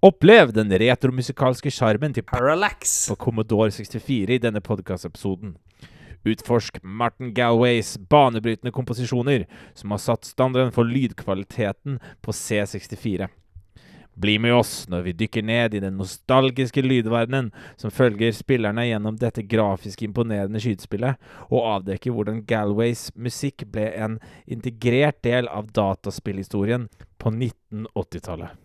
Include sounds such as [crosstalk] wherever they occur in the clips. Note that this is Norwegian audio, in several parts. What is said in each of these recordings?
Opplev den retromusikalske sjarmen til Parallax. på Commodore 64 i denne podkastepisoden. Utforsk Martin Galways banebrytende komposisjoner, som har satt standarden for lydkvaliteten på C64. Bli med oss når vi dykker ned i den nostalgiske lydverdenen som følger spillerne gjennom dette grafisk imponerende skytespillet, og avdekker hvordan Galways musikk ble en integrert del av dataspillhistorien på 1980-tallet.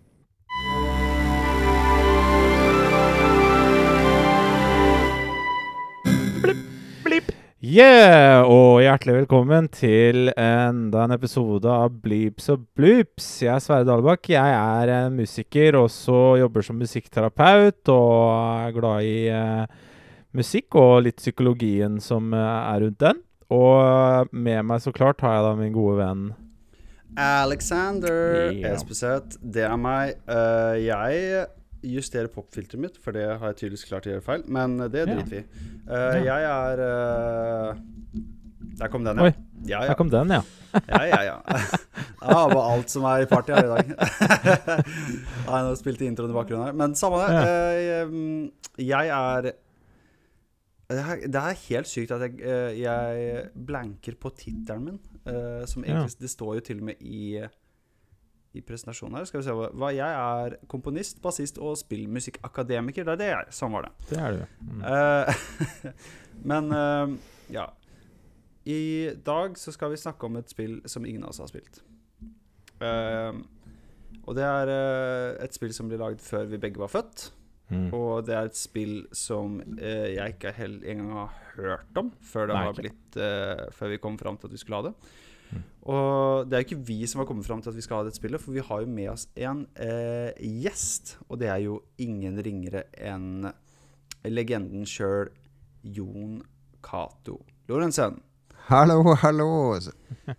Yeah! Og hjertelig velkommen til enda en episode av Bleeps og Bloops. Jeg er Sverre Dalbakk. Jeg er musiker musiker, også jobber som musikkterapeut og er glad i eh, musikk og litt psykologien som eh, er rundt den. Og med meg så klart har jeg da min gode venn Alexander yeah. Espeseth. Det er meg. Uh, jeg justerer popfilteret mitt, for det har jeg tydeligvis klart å gjøre feil. Men det Ja. driter vi i. Eh, Jeg er uh, Der kom den, ja. Oi, Ja, ja. Der kom den, ja. [laughs] ja, ja, ja. Jeg har var alt som er i party her i dag. [laughs] Nei, nå spilte introen i bakgrunnen her. Men samme det. Eh, Jeg er det er, helt sykt at jeg, eh, jeg blanker på tittelen min. eh, som egentlig, Det står jo til og med i, i presentasjonen her. Skal vi se hva, Jeg er komponist, bassist og spillmusikkakademiker. Det er det jeg. Sånn var det. Det er du. Mm. Eh, [laughs] men eh, ja. I dag så skal vi snakke om et spill som ingen av oss har spilt. Eh, og det er et spill som ble lagd før vi begge var født. Mm. Og det er et spill som eh, jeg ikke engang har hørt om før, det Nei, har blitt, før vi kom fram til at vi skulle ha det. Og det er jo ikke vi som har kommet fram til at vi skal ha dette spillet, for vi har jo med oss en eh, gjest. Og det er jo ingen ringere enn legenden sjøl, Jon Cato Lorentzen. Hallo, hallo!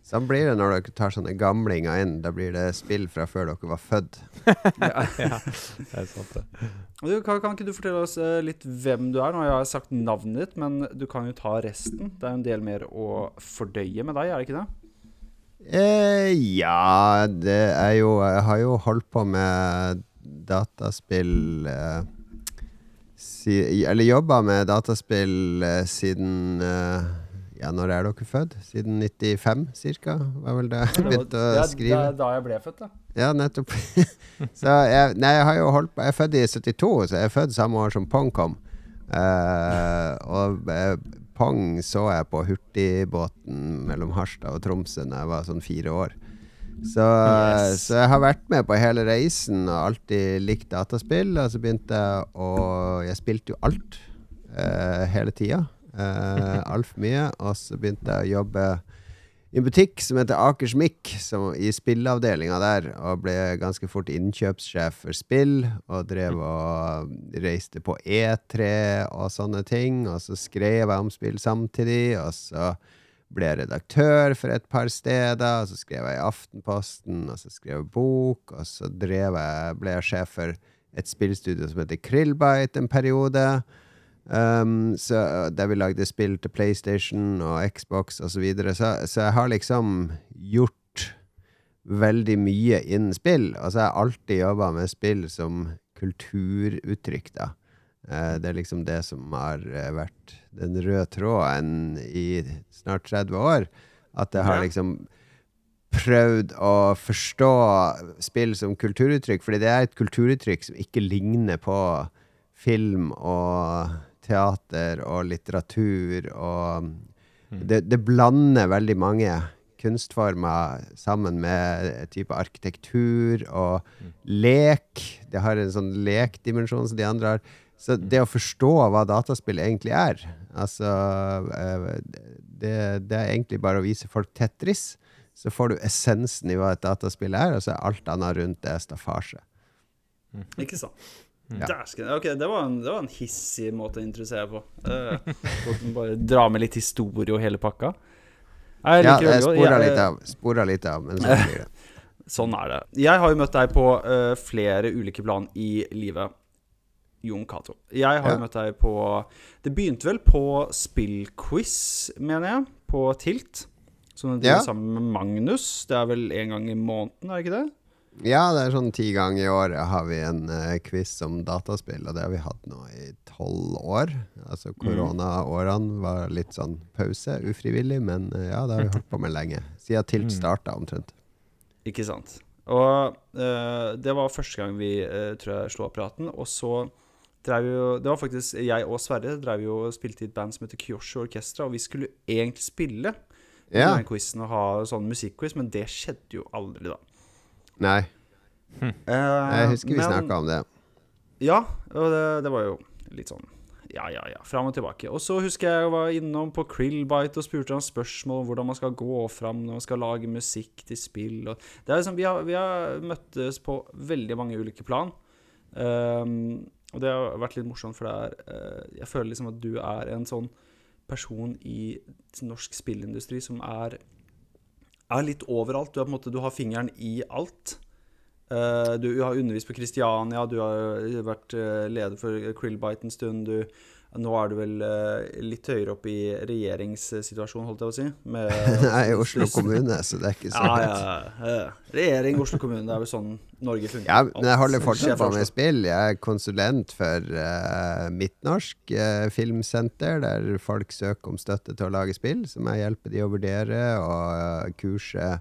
Sånn blir det når dere tar sånne gamlinger inn. Da blir det spill fra før dere var født. [laughs] Ja. ja, det er sant, det. Du, kan, kan ikke du fortelle oss eh, litt hvem du er? Nå har jeg sagt navnet ditt, men du kan jo ta resten. Det er jo en del mer å fordøye med deg, er det ikke det? Eh, ja, det er jo Jeg har jo holdt på med dataspill eh, si, Eller jobba med dataspill eh, siden eh, Ja, når er dere født? Siden 95 cirka? Var vel det jeg begynte å skrive. Det er da jeg ble født, da. Ja, nettopp. [laughs] så jeg, nei, jeg har jo holdt på Jeg er født i 72, så jeg er født samme år som Pong kom. Eh, og eh, Pong så jeg på hurtigbåten mellom Harstad og Tromsø da jeg var sånn fire år. Så, Yes. så jeg har vært med på hele reisen og alltid likt dataspill. Og så begynte jeg å Jeg spilte jo alt eh, hele tida. Uh, [laughs] Altfor mye. Og så begynte jeg å jobbe i en butikk som heter Akers Mikk, i spilleavdelinga der, og ble ganske fort innkjøpssjef for spill, og drev og reiste på E3 og sånne ting, og så skrev jeg om spill samtidig, og så ble jeg redaktør for et par steder, og så skrev jeg i Aftenposten, og så skrev jeg bok, og så jeg, ble jeg sjef for et spillstudio som heter Krillbite en periode. Um, så, der vi lagde spill til PlayStation og Xbox osv. Så, videre. så Så jeg har liksom gjort veldig mye innen spill. Og så har jeg alltid jobba med spill som kulturuttrykk, da. Uh, det er liksom det som har eh, vært den røde tråden i snart 30 år. At jeg har liksom prøvd å forstå spill som kulturuttrykk, fordi det er et kulturuttrykk som ikke ligner på film og teater og litteratur og det, det blander veldig mange kunstformer sammen med en type arkitektur og lek. Det har en sånn lekdimensjon som de andre har. Så det å forstå hva dataspill egentlig er Altså eh, det, det er egentlig bare å vise folk Tetris. Så får du essensen i hva et dataspill er, og så er alt annet rundt det staffasje. Ikke sant? Ja. Dæsken. Ok, det var, en, det var en hissig måte å introdusere på. [laughs] Uh, bare dra med litt historie og hele pakka. Jeg Ja, jeg spora jeg- litt av, spora litt av men sånn blir det. [laughs] Sånn er det. Jeg har jo møtt deg på uh, flere ulike plan i livet. Jon Cato. Jeg har jo Ja. møtt deg på Det begynte vel på spillquiz, mener jeg, på Tilt. Som du Ja. sammen med Magnus. Det er vel en gang i måneden, er det ikke det? Ja, det er sånn ti ganger i året har vi en uh, quiz om dataspill, og det har vi hatt nå i tolv år. Altså Koronaårene var litt sånn pause, ufrivillig, men uh, ja, det har vi holdt på med lenge. Siden TILT Mm. starta, omtrent. Ikke sant. Og uh, det var første gang vi tror jeg slo av praten. Og så drev jo Det var faktisk jeg og Sverre drev jo og spilte i et band som heter Kyosho Orkestra, og vi skulle egentlig spille Ja. den quizen og ha sånn musikkquiz, men det skjedde jo aldri, da. Nei, Hm. jeg husker vi snakka om det. Ja, og det, det var jo litt sånn ja, ja, ja, fram og tilbake. Og så husker jeg jeg var innom på Krillbite og spurte han spørsmål om hvordan man skal gå fram når man skal lage musikk til spill. Og det er liksom, vi, har, vi har møttes på veldig mange ulike plan. Um, og det har vært litt morsomt, for det er uh, Jeg føler liksom at du er en sånn person i norsk spillindustri som er er litt overalt. Du, er måte, du har fingeren i alt. Uh, du har undervist på Kristiania, du har vært eh, leder for Krillbite en stund. Du, nå er du vel eh, litt høyere opp i regjeringssituasjonen, holdt jeg å si. Med, [laughs] Nei, i Oslo kommune, så det er ikke så Ja, lett. ja, ja. Regjering, Oslo kommune. Det er vel sånn Norge fungerer. Ja, men jeg holder fortsatt på med spill. Jeg er konsulent for uh, Midtnorsk uh, Filmsenter, der folk søker om støtte til å lage spill, som jeg hjelper de å vurdere, og uh, kurse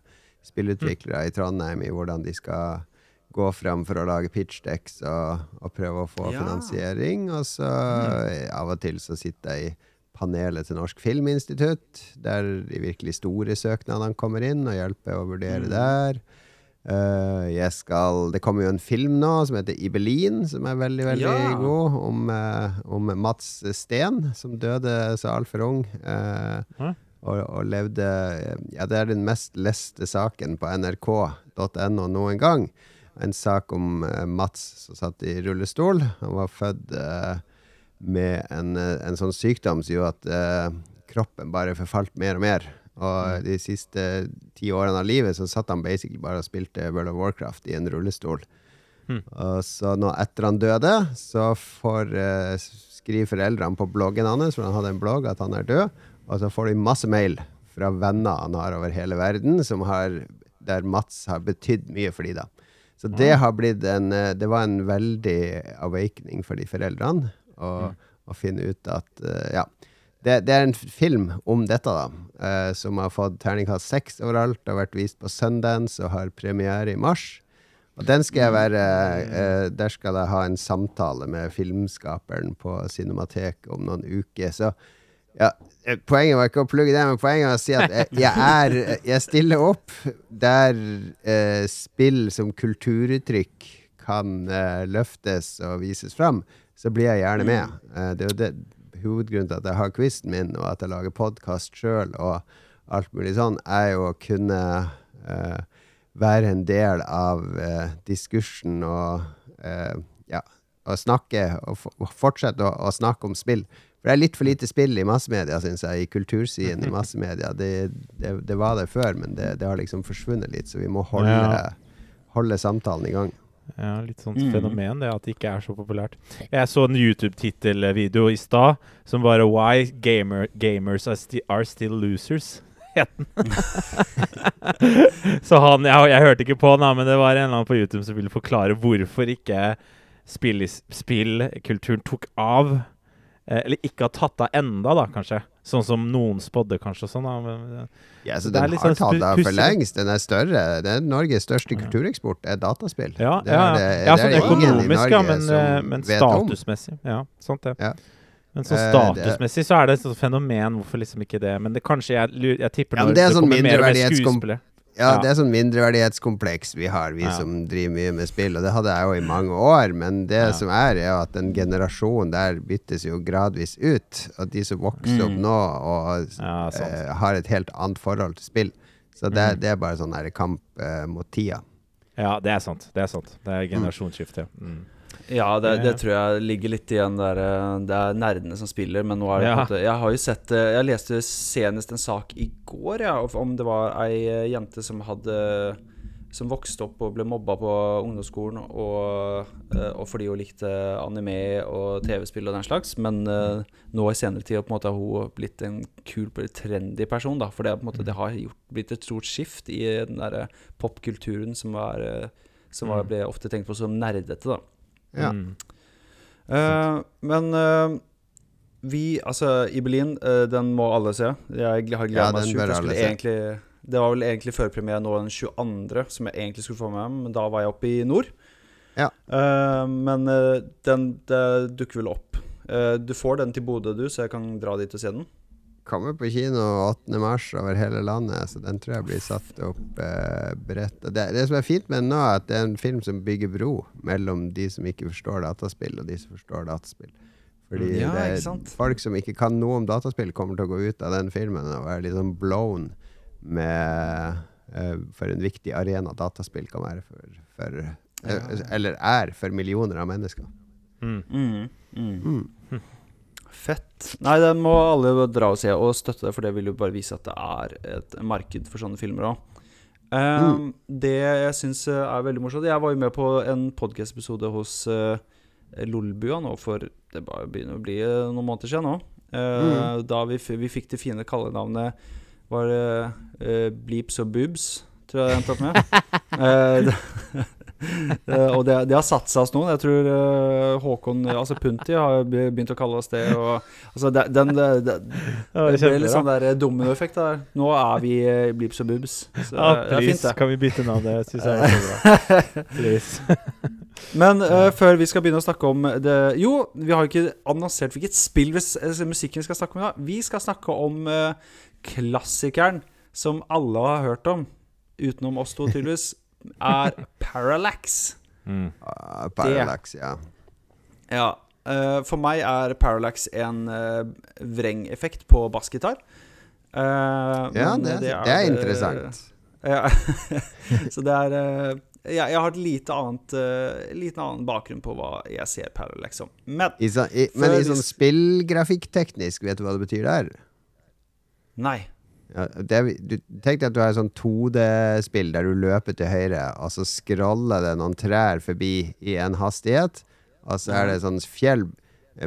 spillutviklere i Trondheim i hvordan de skal gå frem for å lage pitchdecks og, og prøve å få Ja. finansiering. Og så mm. av og til så sitter jeg i panelet til Norsk Filminstitutt, der de virkelig store søknadene kommer inn, og hjelper å vurdere der. Uh, jeg skal Det kommer jo en film nå som heter Ibelin, som er veldig, veldig Ja. god. Om, uh, om Mats Steen, som døde så altfor ung. Uh, Hæ? og, og levde Ja, det er den mest leste saken på nrk.no noen gang. En sak om eh, Mats som satt i rullestol. Han var født eh, med en, eh, en sånn sykdom som gjorde at kroppen bare forfalt mer og mer. Og de siste ti årene av livet så satt han basically bare og spilte World of Warcraft i en rullestol. Hmm. Og så nå etter han døde, så får eh, skriver foreldrene på bloggen hans, for han hadde en blogg, at han er død. Og så får de masse mail fra venner han har over hele verden, som har, der Mats har betydd mye for de da. Så det har blitt en eh, Det var en veldig awakening for de foreldrene å, å finne ut at eh, Ja. Det, det er en film om dette, da, eh, som har fått terningkast seks overalt. Har vært vist på Sundance og har premiere i mars. Og den skal jeg være eh, Der skal jeg ha en samtale med filmskaperen på Cinematek om noen uker. Så ja, eh, poenget var ikke å plugge det, men poenget var å si at jeg, jeg er [laughs] Jeg stiller opp der eh, spill som kulturuttrykk kan eh, løftes og vises fram. Så blir jeg gjerne med. Eh, det er jo det hovedgrunnen til at jeg har quizen min, og at jeg lager podkast sjøl og alt mulig sånn, er jo å kunne eh, være en del av eh, diskursen og eh, ja, og snakke og, og fortsette å, å snakke om spill. For det er litt for lite spill i massemedia, syns jeg, i kultursiden i massemedia. Det, det, det var det før, men det, det har liksom forsvunnet litt, så vi må holde, Ja. holde samtalen i gang. Ja, litt sånt Mm. fenomen, det at det ikke er så populært. Jeg så en YouTube-tittelvideo i stad som bare 'Why gamer, gamers are, sti are still losers'. [laughs] [laughs] så han jeg, jeg hørte ikke på han, men det var en eller annen på YouTube som ville forklare hvorfor ikke spill- spillkulturen tok av. Eh, eller ikke har tatt av enda, da, kanskje. Sånn som noen spådde, kanskje. og Sånn, da. Ja, så Den har sånn tatt av for lengst. Den er større. Det er Norges største Ja. kultureksport er dataspill. ja, Det er ja, ja. det- ja det sånn det økonomisk, ja, men, eh, men statusmessig. Ja, sant det. Ja. Men sånn Eh, statusmessig så er det et fenomen. Hvorfor liksom ikke det? Men det kanskje jeg, jeg tipper Ja, når men det er sånn kommer mer og mer skuespillere. Ja, Ja. det er sånn mindreverdighetskompleks vi har, vi Ja. som driver mye med spill. Og det hadde jeg jo i mange år, men det Ja. som er, er at en generasjon der byttes jo gradvis ut. Og de som vokser opp Mm. nå og Ja, sant. eh, har et helt annet forhold til spill. Så det, mm. det er bare sånn her kamp eh, mot tida. Ja, det er sant. Det er sant. Det er generasjonsskifte. Mm. Ja, det, det tror jeg ligger litt igjen der eh, Det er nerdene som spiller, men nå er det Ja. måte Jeg har jo sett eh, Jeg leste senest en sak i går, ja, om det var ei eh, jente som hadde Som vokste opp og ble mobba på ungdomsskolen, og, eh, og fordi hun likte anime og TV-spill og den slags. Men eh, nå i senere tid måte, har hun blitt en kul, trendy person. Da, for det, måte, det har gjort, blitt et stort skift i den der popkulturen som er eh, som var, Mm. ble ofte tenkt på som nerdete, da. Ja. Mm. Uh, men uh, vi, altså Ibelin, uh, den må alle se. Jeg har Ja, gleda meg sjukt. Det var vel egentlig førpremiere nå den 22., som jeg egentlig skulle få med meg, men da var jeg oppe i nord. Ja. Eh, men eh, den dukker vel opp. Eh, du får den til Bodø, du, så jeg kan dra dit og se den. Kommer på kino 8. mars over hele landet, så den tror jeg blir satt opp eh, bredt. Det, det som er fint med den nå, er at det er en film som bygger bro mellom de som ikke forstår dataspill, og de som forstår dataspill. Fordi Mm, Ja, det er folk som ikke kan noe om dataspill, kommer til å gå ut av den filmen og være litt sånn blown med eh, For en viktig arena dataspill kan være for, for eh, Eller er for millioner av mennesker. Mm. Mm, mm. Mm. Fett. Nei, den må alle dra og se og støtte, for det vil jo bare vise at det er et marked for sånne filmer òg. Mm. Det jeg syns er veldig morsomt Jeg var jo med på en podcast-episode hos uh, Lolbua nå for Det bare begynner å bli eh, noen måneder siden nå. Eh, Da vi, vi fikk det fine kallenavnet Var det uh, Bleeps og Boobs, tror jeg det endte opp med. [laughs] Eh, [laughs] Eh, [laughs] og det, det har satt seg hos noen. Jeg tror eh, Håkon Altså Punti har begynt å kalle oss det. Og, altså det, den, det, det, [laughs] det det litt sånn der dominoeffekt der. Nå er vi Blips og Bubs. Så Ja, fint, please, kan vi bytte navn? Det syns jeg er så bra. [laughs] Please. Men uh, før vi skal begynne å snakke om det Jo, vi har jo ikke annonsert hvilket spill vi, musikken vi skal snakke om i dag. Vi skal snakke om uh, klassikeren som alle har hørt om, utenom oss to tydeligvis, er Parallax. Mm. Uh, Parallax, ja. Ja. Uh, for meg er Parallax en uh, vrengeffekt på bassgitar. Uh, Ja, det, det, det er interessant. [laughs] Ja. [laughs] så det er eh, jeg, jeg har et lite annet uh, liten annen bakgrunn på hva jeg ser Parallax som. Men I så, i, men i sånn spillgrafikkteknisk, vet du hva det betyr der? nei. Det, du Tenk deg at du har et sånn 2D-spill der du løper til høyre, og så scroller det noen trær forbi i en hastighet, og så er det sånn fjell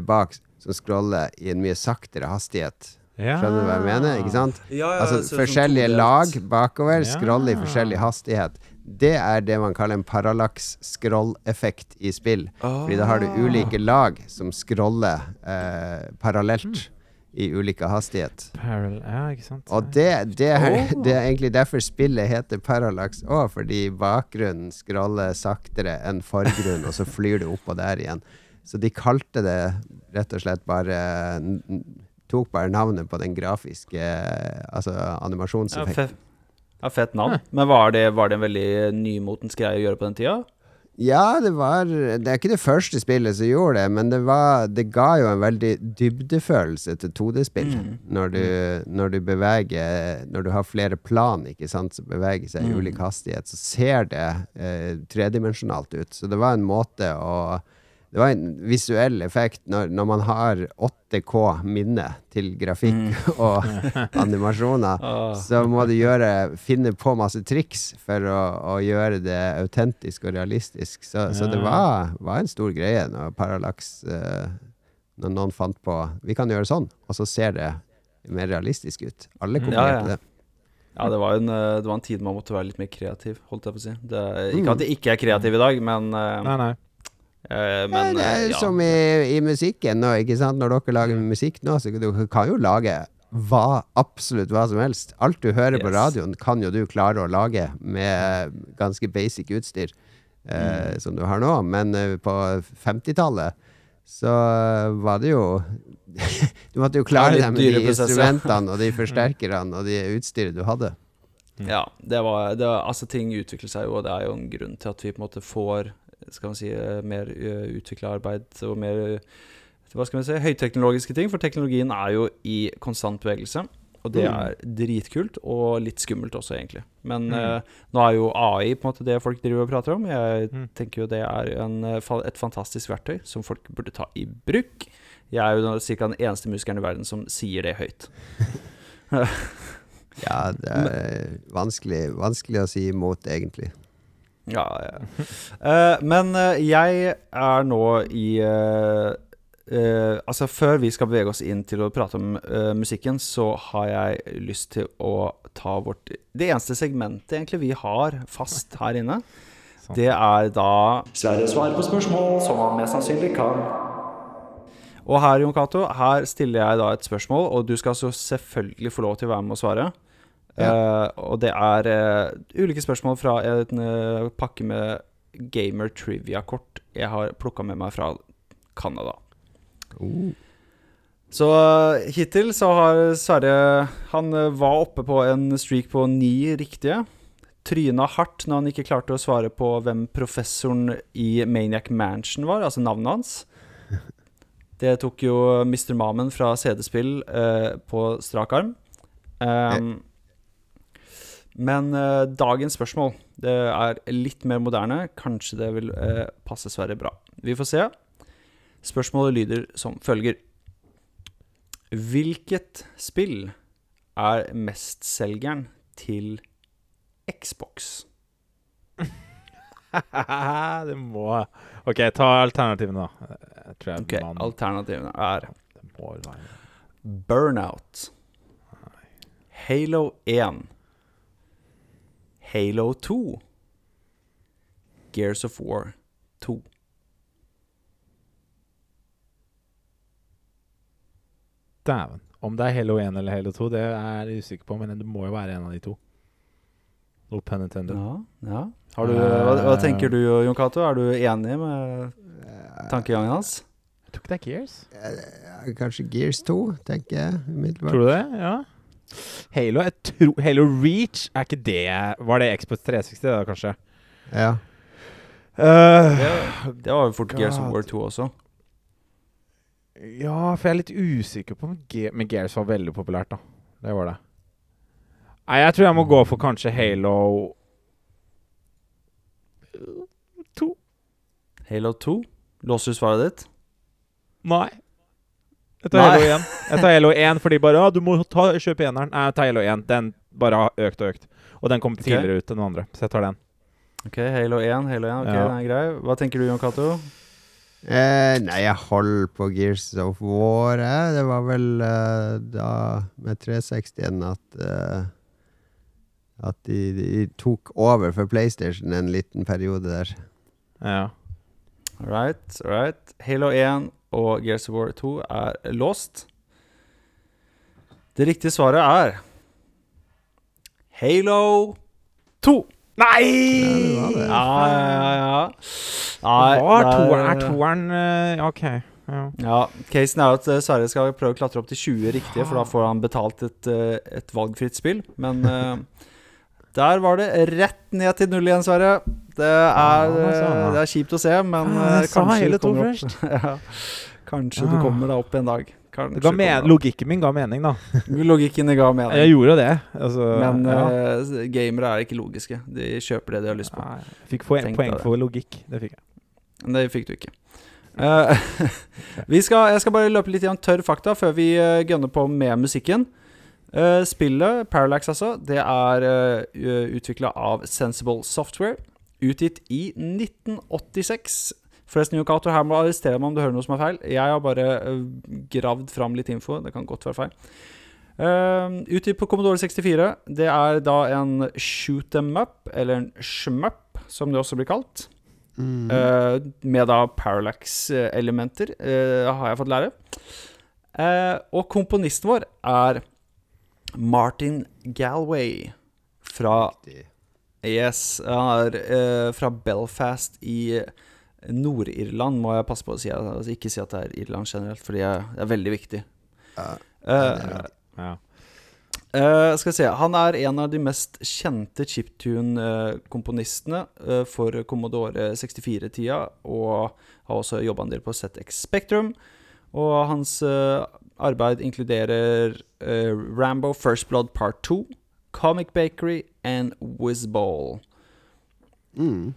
bak som scroller i en mye saktere hastighet. Skjønner du hva jeg mener? Ikke sant? Ja, ja, Altså sånn forskjellige lag bakover, scroller i forskjellig hastighet. Det er det man kaller en parallax-scroll-effekt i spill. Fordi da har du Ah. ulike lag som scroller eh, parallelt i ulike hastighet. Parallel Ja, ikke sant. Og det, det, er, Oh. det er egentlig derfor spillet heter Parallax òg, fordi bakgrunnen scroller saktere enn forgrunnen, og så flyr det opp og der igjen. Så de kalte det rett og slett bare Tok bare navnet på den grafiske Altså Ja, animasjonseffekten. fe ja, fett navn. Men var det, var det en veldig nymotens greie å gjøre på den tida? Ja, det var Det er ikke det første spillet som gjorde det, men det, var, det ga jo en veldig dybdefølelse til 2D-spill. Mm. Når, du, når du beveger Når du har flere plan, ikke sant, som beveger seg i Mm. ulik hastighet, så ser det eh, tredimensjonalt ut. Så det var en måte å Det var en visuell effekt når, når man har 8K minne til grafikk [laughs] og animasjoner [laughs] Ah. så må du gjøre, finne på masse triks for å, å gjøre det autentisk og realistisk. Så, så det var, var en stor greie når Parallax uh, Når noen fant på Vi kan gjøre sånn, og så ser det mer realistisk ut. Alle Mm. kopierte Ja, ja. det. Ja, det var, en, eh, det var en tid man måtte være litt mer kreativ, holdt jeg på å si. Det, ikke Mm. at jeg ikke er kreativ i dag, men, uh, Nei, nei. Eh, Men, det eh, er ja. som i, i musikken nå. Når dere lager musikk nå, så du kan jo lage hva, absolutt hva som helst. Alt du hører på radioen, kan jo du klare å lage med ganske basic utstyr eh, Mm. som du har nå. Men eh, på 50-tallet så var det jo [laughs] Du måtte jo klare deg med de instrumentene og de [laughs] forsterkerne og de utstyret du hadde. Ja, det var, det var Altså, ting utvikler seg jo, og det er jo en grunn til at vi på en måte får Skal man si eh, mer utvikla arbeid og mer eh, Hva skal man si høyteknologiske ting. For teknologien er jo i konstant bevegelse. Og det Mm. er dritkult, og litt skummelt også, egentlig. Men Mm. uh, nå er jo AI på en måte det folk driver og prater om. Jeg Mm. tenker jo det er en, eh, et fantastisk verktøy som folk burde ta i bruk. Jeg er jo ca. den eneste musikeren i verden som sier det høyt. [laughs] Ja, det er vanskelig, vanskelig å si imot, egentlig. Ja, ja. Uh, men uh, jeg er nå i uh, eh, Altså, før vi skal bevege oss inn til å prate om musikken, så har jeg lyst til å ta vårt Det eneste segmentet egentlig vi har fast her inne. sånn. Det er da Sverre svarer på spørsmål som han mest sannsynlig kan. Og her, Jon Cato, her stiller jeg da et spørsmål, og du skal altså selvfølgelig få lov til å være med og svare. Eh, og det er uh, ulike spørsmål fra en uh, pakke med gamer trivia-kort jeg har plukka med meg fra Canada. Oh. Så hittil så har Sverre Han var oppe på en streak på ni riktige. Tryna hardt når han ikke klarte å svare på hvem professoren i Maniac Mansion var, altså navnet hans. [laughs] Det tok jo Mr. Mamen fra CD-spill på strak arm. Um, men eh, dagens spørsmål Det er litt mer moderne. Kanskje det vil eh, passe Sverre bra. Vi får se. Spørsmålet lyder som følger. Hvilket spill er mestselgeren til Xbox? [laughs] det må OK, ta alternativene, da. Jeg tror jeg Ok, man, Alternativene er Burnout, Halo 1, Halo 2, Gears of War 2. Dæven. Om det er Halo 1 eller Halo 2, det er jeg usikker på, men det må jo være en av de to. No pun intended. Ja, ja. Har du, hva, hva tenker du, Jon Cato? Er du enig med tankegangen hans? Jeg tror ikke det er Gears. Eh, Kanskje Gears 2, tenker jeg umiddelbart. Tror du det? Ja. Halo, jeg tror, Halo Reach, er ikke det Var det Xbox 360, da, kanskje? Ja. Uh, Det, det var jo fort Gears of War 2 også. ja, for jeg er litt usikker på om Ge Men Gears var veldig populært, da. Det var det. Nei, jeg tror jeg må gå for kanskje Halo 2. Halo 2. Låser du svaret ditt? Nei. Jeg tar. Halo 1. Jeg tar Halo 1 fordi bare Ja, du må ta, kjøpe eneren. Nei, jeg tar Halo 1. Den bare har økt og økt. Og den kom okay. tidligere ut enn den andre, så jeg tar den. Ok, Halo 1. Halo 1, ok, Ja. den er grei. Hva tenker du, Jon Cato? Eh, nei, jeg holder på Gears of War. Eh. Det var vel eh, da med 360-en at eh, At de, de tok over for PlayStation en liten periode der. Ja. All right, all right. Halo 1 og Gears of War 2 er låst. Det riktige svaret er Halo 2. Nei! det det. Ja, ja, ja. Det var er- toeren, er toeren eh, OK. Ja. Ja, Casen er jo at eh, Sverre skal prøve å klatre opp til 20 riktige, for da får han betalt et, eh, et valgfritt spill. Men [laughs] der var det rett ned til null igjen, Sverre. Det er, eh, det er kjipt å se, men eh, kanskje du kommer opp. [laughs] ja, kanskje du Ah. kommer deg opp en dag. Logikken min ga mening, da. [laughs] Logikken ga mening. Jeg gjorde det. Altså, Men ja. uh, gamere er ikke logiske. De kjøper det de har lyst på. Nei, jeg fikk poeng, poeng for logikk. Det fikk jeg. Men det fikk du ikke. Uh, [laughs] vi skal, jeg skal bare løpe litt gjennom tørr fakta før vi uh, gønner på med musikken. Eh, spillet, Parallax altså, det er uh, utvikla av Sensible Software. Utgitt i 1986. Forresten, Jon Cato, her må du arrestere meg om du hører noe som er feil. Jeg har bare uh, gravd fram litt info. Det kan godt være feil. Uh, utgitt på Commodore 64. Det er da en shoot them up, eller en shmup, som det også blir kalt. Mm. Uh, med da parallax-elementer, eh, har jeg fått lære. Eh, og komponisten vår er Martin Galway fra Yes, han er eh, fra Belfast i Nord-Irland, må jeg passe på å si. Altså, ikke si at det er Irland generelt, fordi det er veldig viktig. Ja, Eh. Ja. Eh, skal vi se Han er en av de mest kjente chiptune-komponistene uh, for Commodore 64-tida, og har også jobba en del på ZX Spectrum. Og hans eh, arbeid inkluderer eh, Rambo First Blood Part 2, Comic Bakery and Whizball. Mm.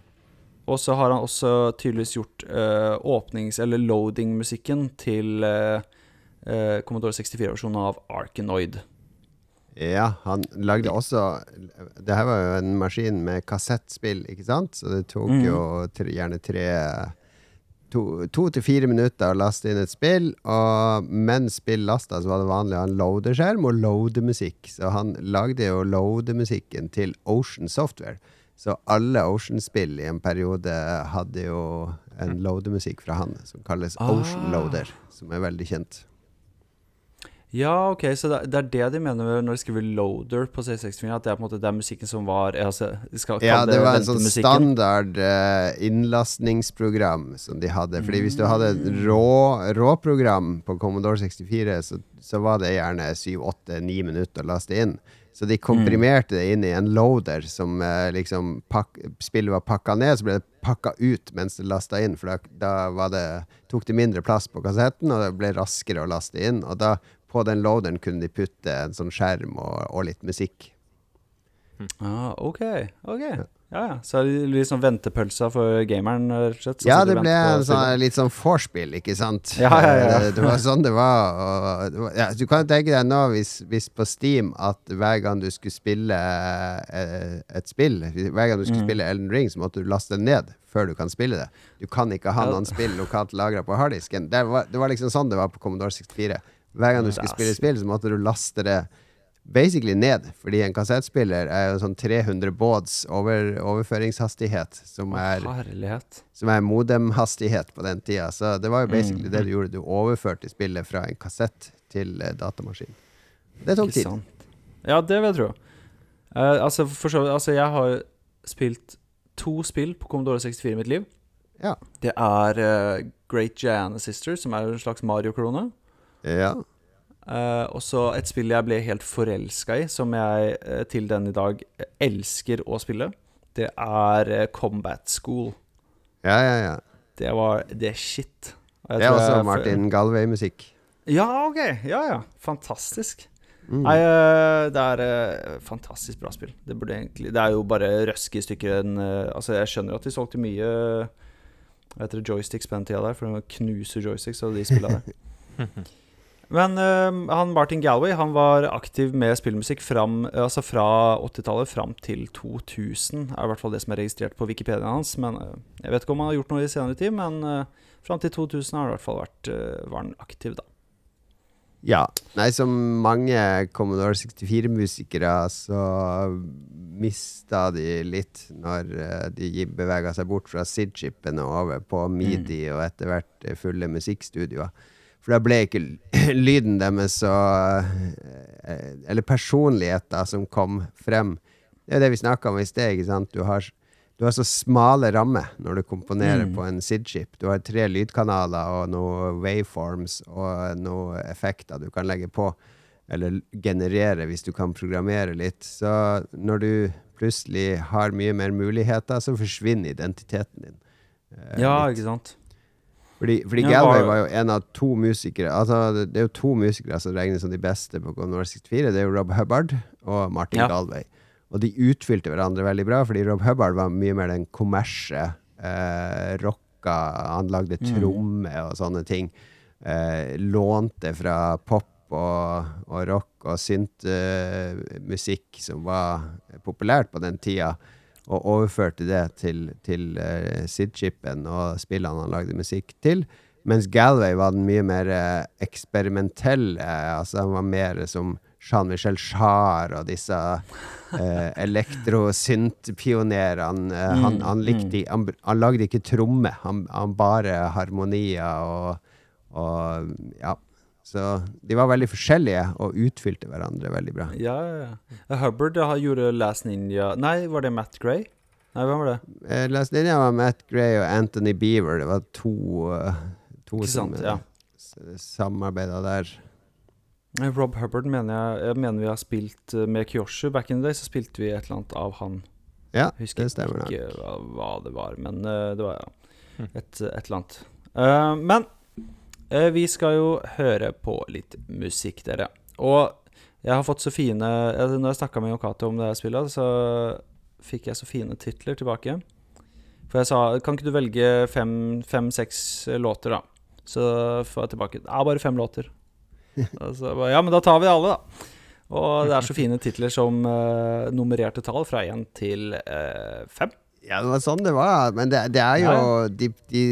Og så har han også tydeligvis gjort uh, åpnings- eller loading-musikken til uh, uh, Commodore 64-versjonen av Arkanoid. Ja, han lagde også Det her var jo en maskin med kassettspill, ikke sant? Så det tok mm. jo tre, gjerne tre To, to til fire minutter å laste inn et spill, og mens spill lasta, så var det vanlig å ha en loaderskjerm og loademusikk. Så han lagde jo loademusikken til Ocean Software, Så alle Ocean-spill i en periode hadde jo en loademusikk fra han som kalles Ah. Ocean Loader, som er veldig kjent. Ja, ok, så det, det er det de mener når de skriver 'loader' på C64? At det er på en måte det er musikken som var altså, skal Ja, det var en sånn standard uh, innlastningsprogram som de hadde. Fordi hvis du hadde et rå, råprogram på Commodore 64, så, så var det gjerne 7-8-9 minutter å laste inn. Så de komprimerte det inn i en loader som uh, liksom pak Spillet var pakka ned, så ble det pakka ut mens det lasta inn. For da, da var det, tok det mindre plass på kassetten, og det ble raskere å laste inn. Og da, på den loaderen, kunne de putte en sånn skjerm og, og litt musikk. Ah, ok, ok. Ja, ja. Så er det litt sånn ventepølsa for gameren, rett og slett. Ja, det ble en sånn, litt sånn vorspiel, ikke sant? Ja, ja, ja. Det, Det var sånn det var. Og, det var- ja, du kan tenke deg nå, hvis, hvis på Steam, at hver gang du skulle spille eh, et spill Hver gang du skulle Mm. spille Elden Ring, så måtte du laste den ned før du kan spille det. Du kan ikke ha Ja. noen spill lokalt lagra på harddisken. Det var, det var liksom sånn det var på Commodore 64. Hver gang du skulle spille spill, så måtte du laste det basically ned. Fordi en kassettspiller er jo sånn 300 båds over, overføringshastighet, som er Herlighet. som er modemhastighet på den tida. Så det var jo basically Mm. det du gjorde. Du overførte spillet fra en kassett til uh, datamaskin. Det tok tid. Ja, det vil jeg tro. Uh, altså, for så vidt Altså, jeg har spilt to spill på Commodore 64 i mitt liv. Ja. Det er uh, Great Gianna Sisters, som er en slags Mario-krone. Ja. Uh, og så et spill jeg ble helt forelska i, som jeg uh, til den i dag elsker å spille. Det er uh, Combat School. ja, ja, ja. Det var Det er shit. Og jeg Det er også jeg- Martin Galway-musikk. Ja, ok. Ja, ja. Fantastisk. Mm. Nei, eh, det er eh, fantastisk bra spill. Det burde egentlig Det er jo bare røske i stykker en eh, Altså, jeg skjønner at de solgte mye Hva heter det, joysticks på den tida der, for de knuser joysticks og de spilla der. [laughs] Men uh, han Martin Galway Han var aktiv med spillmusikk fram, altså fra 80-tallet fram til 2000. Er i hvert fall det som er registrert på Wikipedia hans. Men uh, Jeg vet ikke om han har gjort noe i senere tid, men uh, fram til 2000 har han i hvert fall vært var han aktiv, da. Ja. Nei, som mange Commodore 64-musikere så mista de litt når de bevega seg bort fra SID-chipene over på Midi og etter hvert fulle musikkstudioer. For da ble ikke [laughs] lyden deres så eh, Eller personligheter som kom frem. Det er det vi snakka om i sted. ikke sant? Du har, du har så smale rammer når du komponerer Mm. på en SID-chip. Du har tre lydkanaler og noen waveforms og noen effekter du kan legge på. Eller generere hvis du kan programmere litt. Så når du plutselig har mye mer muligheter, så forsvinner identiteten din. eh, Ja, litt. ikke sant? Fordi, fordi Ja, Galway var- jo en av to musikere Altså det- er jo to musikere som regnes som de beste på Commodore 64. Det er jo Rob Hubbard og Martin Ja. Galway. Og de utfylte hverandre veldig bra, fordi Rob Hubbard var mye mer den kommersie. Eh, rocka, han lagde Mm. og sånne ting. Eh, lånte fra pop og, og rock og synt-musikk som var populært på den tida og overførte det til, til uh, SID-chipen og spillene han lagde musikk til. Mens Galway var den mye mer uh, eksperimentelle. altså Han var mer som Jean-Michel Jarre og disse uh, [laughs] elektro-synt-pionerene. Uh, han, Mm, han, likte, han, han lagde ikke tromme, han, han bare harmonier og, og Ja. Så de var veldig forskjellige og utfylte hverandre veldig bra. Ja, ja, ja. Hubbard gjorde Last Ninja Nei, var det Matt Gray? Nei, hvem var det? Eh, Last Ninja var Matt Gray og Anthony Beaver. Det var to, eh, to Ikke som ja. samarbeida der. Rob Hubbard mener jeg Jeg mener vi har spilt eh, med Kyoshu. Back in the day så spilte vi et eller annet av han. Ja, Jeg husker det stemmer. nok. ikke hva, hva det var, men uh, det var ja, Hm. et, et eller annet. Uh, men eh, vi skal jo høre på litt musikk, dere. Og jeg har fått så fine eh, Når jeg snakka med Yokato om det her spillet, så fikk jeg så fine titler tilbake. For jeg sa Kan ikke du velge fem-seks låter, da? Så får jeg tilbake Ja, bare fem låter. [laughs] Og så, bare, ja, men da tar vi alle, da. Og det er så fine titler som uh, nummererte tall fra én til uh, fem. Ja, det var sånn det var. Men det, det er jo Ja, de, de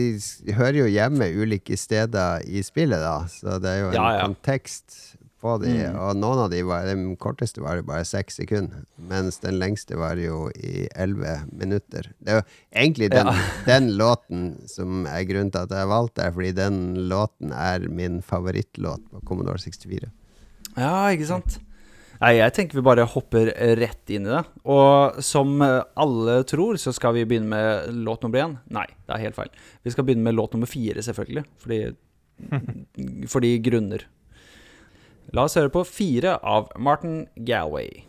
hører jo hjemme ulike steder i spillet, da. Så det er jo en Ja, ja. kontekst på de, Mm. og noen av de var Den korteste var jo bare seks sekunder, mens den lengste var jo i elleve minutter. Det er jo egentlig den, [laughs] den låten som er grunnen til at jeg valgte det, fordi den låten er min favorittlåt på Commodore 64. Ja, ikke sant? Nei, jeg tenker vi bare hopper rett inn i det. Og som alle tror, så skal vi begynne med låt nummer én. Nei, det er helt feil. Vi skal begynne med låt nummer fire, selvfølgelig. Fordi, [laughs] fordi grunner. La oss høre på fire av Martin Galway.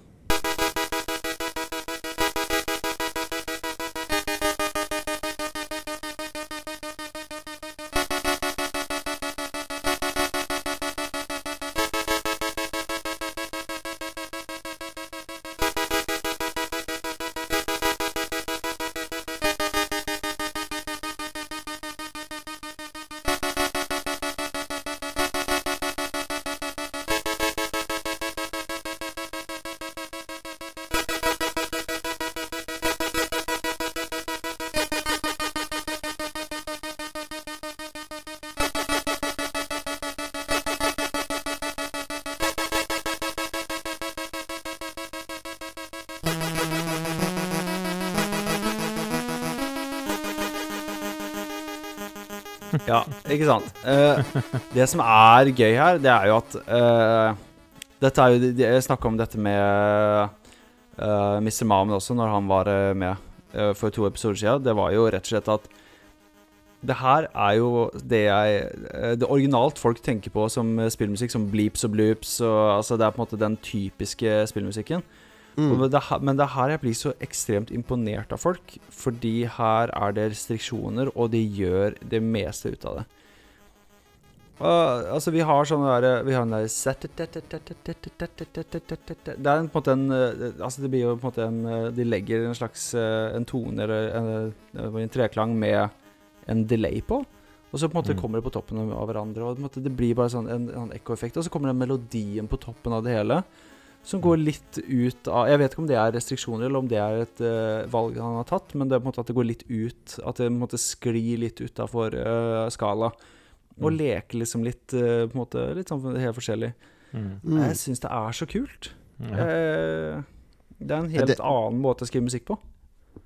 Ja, ikke sant. Eh, det som er gøy her, det er jo at eh, Dette er jo Jeg snakka om dette med uh, Mr. Mamen også, når han var eh, med eh, for to episoder siden. Det var jo rett og slett at det her er jo det jeg eh, Det originalt folk tenker på som eh, spillmusikk, som bleeps og bloops. Og, altså det er på en måte den typiske spillmusikken. Mm. Men, det, men det er her jeg blir så ekstremt imponert av folk. Fordi her er det restriksjoner, og de gjør det meste ut av det. Uh, altså, vi har sånn derre Vi har den der Det er en, på en måte en Altså, det blir jo på en måte en De legger en slags en tone eller en, en treklang med en delay på. Og så på en måte Mm. kommer det på toppen av hverandre. Og en det blir bare sånn en, en ekkoeffekt. Og så kommer den melodien på toppen av det hele. Som går litt ut av Jeg vet ikke om det er restriksjoner, eller om det er et uh, valg han har tatt, men det er på en måte at det går litt ut At det på en måte sklir litt utafor uh, skala. Og Mm. leker liksom litt uh, på en måte Litt sånn helt forskjellig. Mm. Mm. Jeg syns det er så kult. Ja. Uh, det er en helt det- annen måte å skrive musikk på.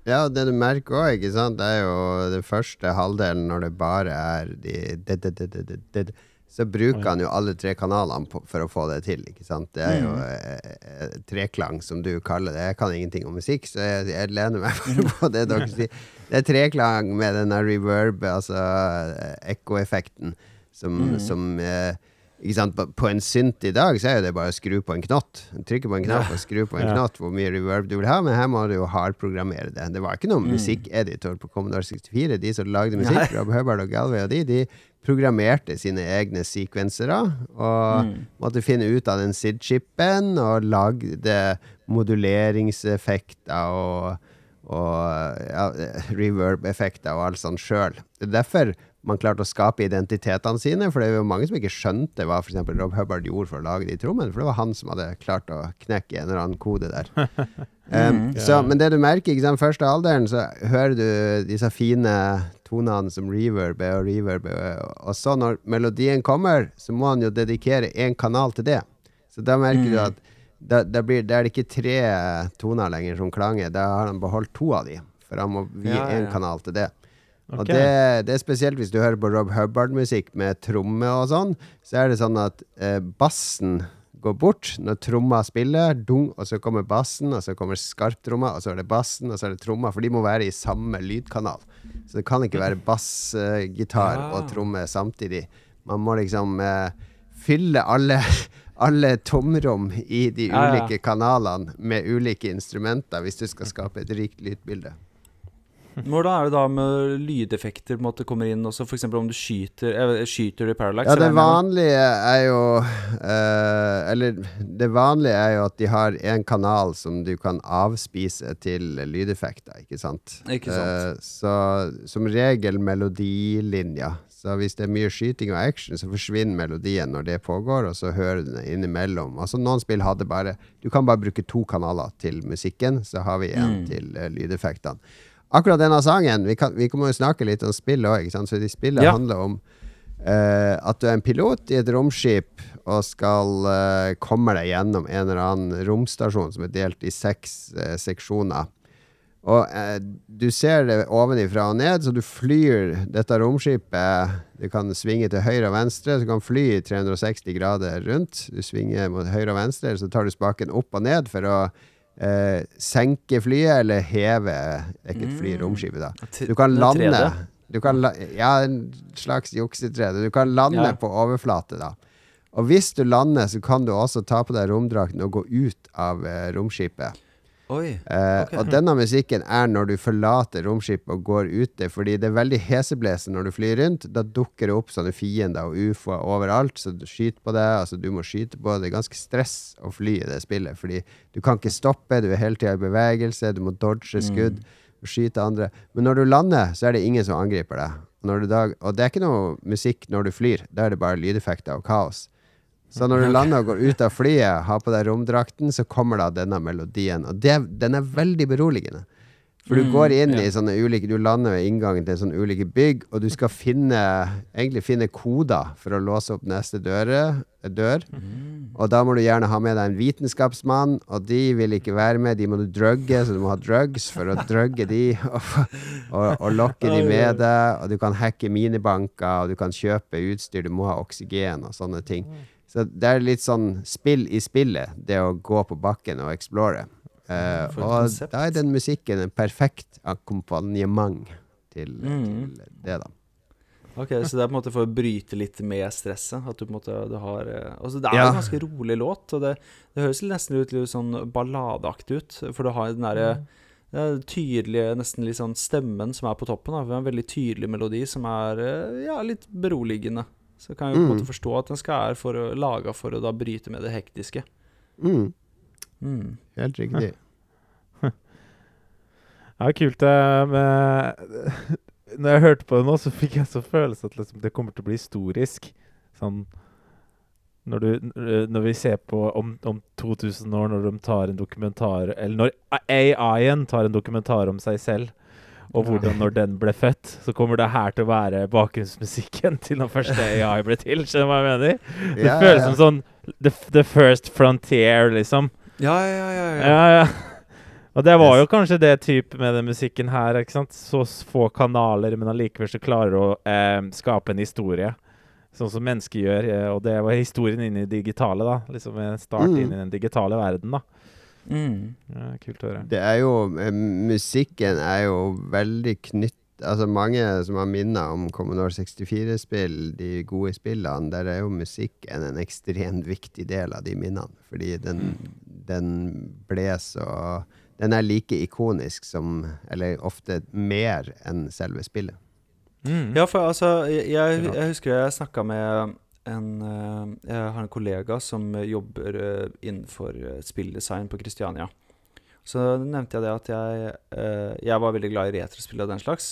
Ja, det du merker òg, ikke sant, det er jo den første halvdelen når det bare er de de- de- de- de- de- de- de- Så bruker han jo alle tre kanalene på, for å få det til, ikke sant. Det er jo Mm. eh, eh, treklang, som du kaller det. Jeg kan ingenting om musikk, så jeg, jeg lener meg [laughs] bare på det dere [laughs] sier. Det er treklang med denne reverb, altså eh, ekkoeffekten, som, Mm. som eh, ikke sant? På, en synt i dag så er det bare å skru på en knott. Trykke på en knapp og skru på en knott hvor mye reverb du vil ha, men her må du jo hardprogrammere det. Det var ikke noen Mm. musikkeditor på Commodore 64. De som lagde musikk. Rob Hubbard og Galway og de, de programmerte sine egne sekvensere. og Mm. måtte finne ut av den SID-chipen og lagde moduleringseffekter og, og ja, reverb-effekter og alt sånt sjøl. Det er derfor man klarte å skape identitetene sine, for det er jo mange som ikke skjønte hva for eksempel Rob Hubbard gjorde for å lage de trommene, for det var han som hadde klart å knekke en eller annen kode der. [laughs] Um, Mm. så, men det du merker, ikke sant, første alderen, så hører du disse fine tonene som reverb er og reverb er, og så når melodien kommer, så må han jo dedikere én kanal til det. Så da merker du Mm. at da, da, blir, da er det ikke tre toner lenger som klanger, da har han beholdt to av de, for han må vie Ja, én ja. kanal til det. Og det, det er spesielt hvis du hører på Rob Hubbard-musikk med tromme og sånn, så er det sånn at eh, bassen går bort når tromma spiller, dung, og så kommer bassen, og så kommer skarptromma, og så er det bassen, og så er det tromma, for de må være i samme lydkanal. Så det kan ikke være bass, uh, gitar Ja. og tromme samtidig. Man må liksom uh, fylle alle [laughs] alle tomrom i de Ja, ja. ulike kanalene med ulike instrumenter hvis du skal skape et rikt lydbilde. Hvordan er det da med lydeffekter på en måte kommer inn også? F.eks. om du skyter Skyter du i Parallax? Ja, det vanlige er jo eh, Eller det vanlige er jo at de har en kanal som du kan avspise til lydeffekter, ikke sant? Ikke sant. Uh, så som regel melodilinja. Så hvis det er mye skyting og action, så forsvinner melodien når det pågår, og så hører du den innimellom. Altså Noen spill hadde bare Du kan bare bruke to kanaler til musikken, så har vi en Mm. til uh, lydeffektene. Akkurat denne sangen Vi, kan, vi kommer jo snakke litt om spill òg, så de spillet Ja. handler om uh, at du er en pilot i et romskip, og skal uh, komme deg gjennom en eller annen romstasjon som er delt i seks uh, seksjoner. Og eh, du ser det ovenifra og ned, så du flyr dette romskipet. Du kan svinge til høyre og venstre, så du kan fly 360 grader rundt. Du svinger mot høyre og venstre, så tar du spaken opp og ned for å senke flyet eller heve ikke et fly, Mm. romskipet, da. Du kan lande du kan la Ja, en slags juksetrede. Du kan lande Ja. på overflate, da. Og hvis du lander, så kan du også ta på deg romdrakten og gå ut av eh, romskipet. Oi. Eh, Ok. Og denne musikken er når du forlater romskipet og går ute, fordi det er veldig heseblesende når du flyr rundt. Da dukker det opp sånne fiender og ufoer overalt, så du skyter på deg. Altså, du må skyte på. Det er ganske stress å fly i det spillet, fordi du kan ikke stoppe, du er hele tida i bevegelse, du må dodge skudd og skyte andre. Men når du lander, så er det ingen som angriper deg. Og, da, og det er ikke noe musikk når du flyr, da er det bare lydeffekter og kaos. Så når du lander og går ut av flyet, har på deg romdrakten, så kommer da denne melodien. Og det, den er veldig beroligende. For du Mm, går inn ja. i sånne ulike Du lander ved inngangen til sånne ulike bygg, og du skal finne egentlig finne koder for å låse opp neste døre, dør. Mm. Og da må du gjerne ha med deg en vitenskapsmann, og de vil ikke være med. De må du drugge, så du må ha drugs for å drugge de, og, og, og lokke de med deg. Og du kan hacke minibanker, og du kan kjøpe utstyr. Du må ha oksygen og sånne ting. Så det er litt sånn spill i spillet, det å gå på bakken og explore. Uh, og konsept. da er den musikken en perfekt akkompagnement til, Mm. til det, da. Ok, Så det er på en måte for å bryte litt med stresset? At du på en måte du har eh, Altså Det er Ja. en ganske rolig låt, og det, det høres nesten ut litt sånn balladeaktig ut. For du har den derre mm. tydelige, nesten litt sånn stemmen som er på toppen. Da. Vi har En veldig tydelig melodi som er eh, ja, litt beroligende. Så kan jeg jo på en Mm. måte forstå at den skal er for å, laga for å da bryte med det hektiske. Mm, Mm. helt riktig. Ja, [laughs] kult Men, [laughs] Når jeg hørte på det nå, så fikk jeg så følelse at liksom, det kommer til å bli historisk. Sånn når, du, når vi ser på om, om 2000 år, når de tar en dokumentar Eller når AI-en tar en dokumentar om seg selv, og hvordan når den ble født, så kommer det her til å være bakgrunnsmusikken [laughs] til når første AI ble til. Skjønner du hva jeg mener? Det Ja, føles ja. som sånn the, the first frontier, liksom. Ja, ja, ja. ja. Ja, ja. [laughs] Og det var jo kanskje det type med den musikken her. ikke sant? Så få kanaler, men allikevel så klarer du å eh, skape en historie. Sånn som mennesker gjør. eh, Og det var historien inn i det digitale, da. Liksom en start Mm. inn i den digitale verden, da. Mm. Ja, kult å høre. Det er jo eh, Musikken er jo veldig knytt Altså Mange som har minner om Commodore 64-spill, de gode spillene, der er jo musikken en ekstremt viktig del av de minnene. Fordi den, den ble så Den er like ikonisk som Eller ofte mer enn selve spillet. Mm. Ja, for altså Jeg, jeg, jeg husker jeg snakka med en eh, Jeg har en kollega som eh, jobber eh, innenfor spilldesign på Kristiania. Så nevnte jeg det at jeg, jeg var veldig glad i retrospill og den slags.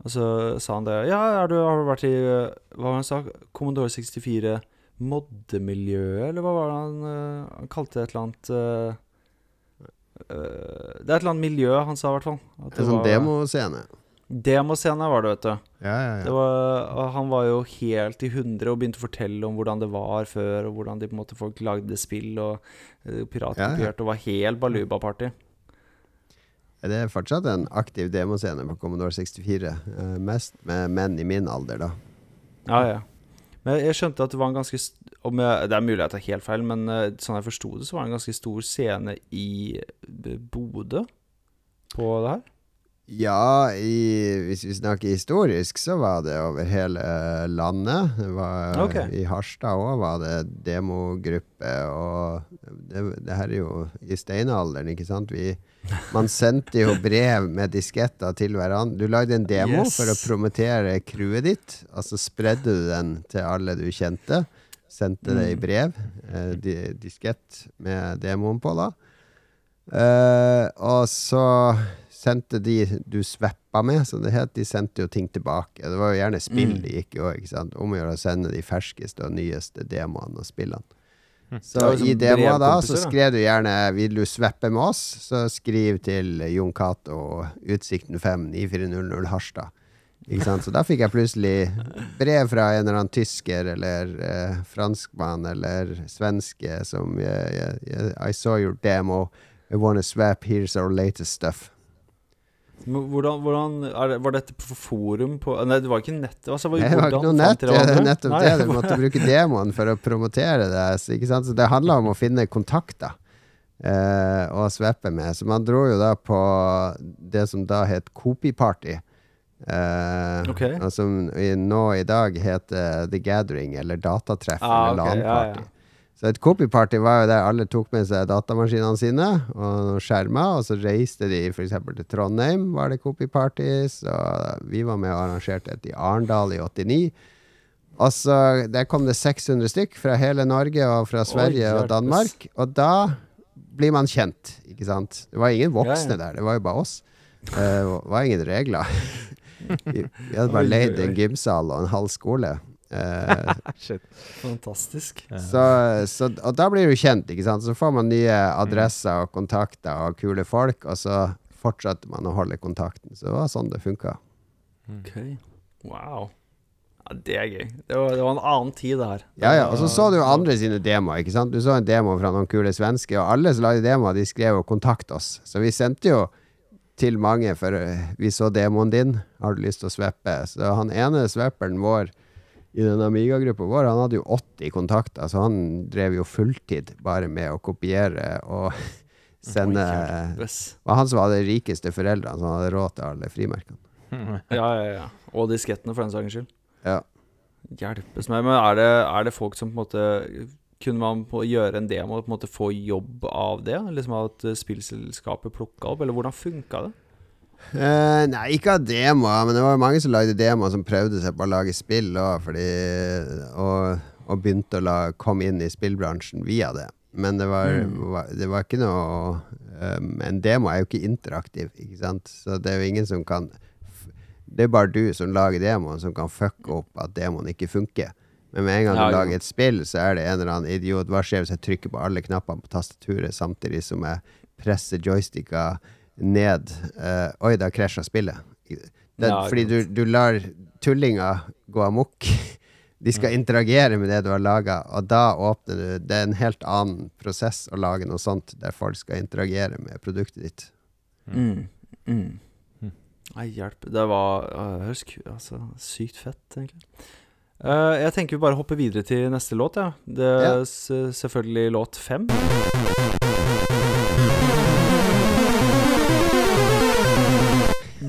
Og så sa han det. Ja, du, har du vært i Hva var det han sa? Commodore 64 moddemiljøet, eller hva var det han Han kalte det et eller annet Det er et eller annet miljø, han sa i hvert fall. At det En sånn var- demoscene. Demoscene var det, vet du. Ja, ja, Det ja. var, han var jo helt i hundre og begynte å fortelle om hvordan det var før, og hvordan de måte folk lagde spill og uh, piratkopierte, og var helt baluba-party. Det er fortsatt en aktiv demoscene på Commodore 64. Uh, mest med menn i min alder, da. Ja, ja. Men jeg skjønte at det var en ganske om jeg, Det er mulig at jeg tar helt feil, men uh, sånn jeg forsto det, så var det en ganske stor scene i eh, Bodø på det her. Ja, i, hvis vi snakker historisk, så var det over hele landet. Det var, okay. I Harstad òg var det demogruppe, og det, det her er jo i steinalderen, ikke sant? Vi, man sendte jo brev med disketter til hverandre. Du lagde en demo Yes. for å promotere crewet ditt, og så spredde du den til alle du kjente. Sendte det i Mm. brev. Eh, di, diskett med demoen på, da. Eh, og så sendte de du sveppa med, som det het, de sendte jo ting tilbake. Det var jo gjerne spill Mm. de gikk jo, òg. Om å gjøre å sende de ferskeste og nyeste demoene og spillene. Så i som demoa da, så skrev du gjerne 'Vil du sveppe med oss?' Så skriv til Jon Cato, Utsikten 5, 9400 Harstad. Ikke sant? Så da fikk jeg plutselig brev fra en eller annen tysker eller eh, franskmann eller svenske som eh, jeg- jeg- I saw your demo. I wanna swap. Here's our latest stuff. Hvordan, hvordan det, Var dette på forum på Nei, det var ikke nett. Altså, Det var ikke noe nett. Det er nettopp det. Du måtte bruke [laughs] demoen for å promotere det. Så, ikke sant? så det handla om å finne kontakter eh, å sveppe med. Så man dro jo da på det som da het Kopi-party. Eh, Ok. Og som i, nå i dag heter The Gathering, eller Datatreff, Ah, eller ok, ja, LAN-party. ja. Så et Kopi-party var jo der alle tok med seg datamaskinene sine og skjermer, og så reiste de f.eks. til Trondheim, var det copyparty. Så vi var med og arrangerte et i Arendal i 89. Og så Der kom det 600 stykk fra hele Norge og fra Sverige og. Danmark. Og da blir man kjent, ikke sant? Det var ingen voksne der, det var jo bare oss. Eh, Det var ingen regler. [laughs] vi, hadde bare leid en gymsal og en halv skole. Eh, [laughs] Shit. Fantastisk. så, så, og da blir du kjent, ikke sant? Så får man nye adresser og kontakter og kule folk, og så fortsetter man å holde kontakten. Så det var sånn det funka. Okay. Wow. Ja, det er gøy. Det var, det var en annen tid, det her. Ja, ja. Og så så du jo andre sine demoer, ikke sant. Du så en demo fra noen kule svenske, og alle som lagde demoer, de skrev jo 'kontakt oss'. Så vi sendte jo til mange, for eh, vi så demoen din, har du lyst til å sveppe? Så han ene svepperen vår i den Amiga-gruppa vår, han hadde jo 80 kontakter, så han drev jo fulltid bare med å kopiere og [laughs] sende. Det var han som hadde de rikeste foreldrene, så han hadde råd til alle frimerkene. [laughs] Ja, ja, ja. Og diskettene, for den saks skyld. Ja. Hjelpes meg. Men er det, er det folk som på en måte Kunne man på gjøre en demo og på en måte få jobb av det? Liksom At spillselskapet plukka opp, eller hvordan funka det? Eh, nei, ikke av demoer, men det var mange som lagde demoer som prøvde seg på å lage spill òg, og, og begynte å la, komme inn i spillbransjen via det. Men det var, var, det var ikke noe um, En demo er jo ikke interaktiv, ikke sant? Så det er jo ingen som kan Det er bare du som lager demoen, som kan fucke opp at demoen ikke funker. Men med en gang du ja. lager et spill, så er det en eller annen idiot. Hva skjer hvis jeg trykker på alle knappene på tastaturet samtidig som jeg presser joysticka ned? uh, oi, da krasja spillet. Det, Ja, fordi du, du lar tullinger gå amok. [laughs] De skal interagere med det du har laga, og da åpner du Det er en helt annen prosess å lage noe sånt der folk skal interagere med produktet ditt. Mm. Mm. Mm. Nei, hjelp. Det var uh, høres altså, sykt fett, egentlig. Uh, jeg tenker vi bare hopper videre til neste låt, ja. Det er Ja. s- selvfølgelig låt fem.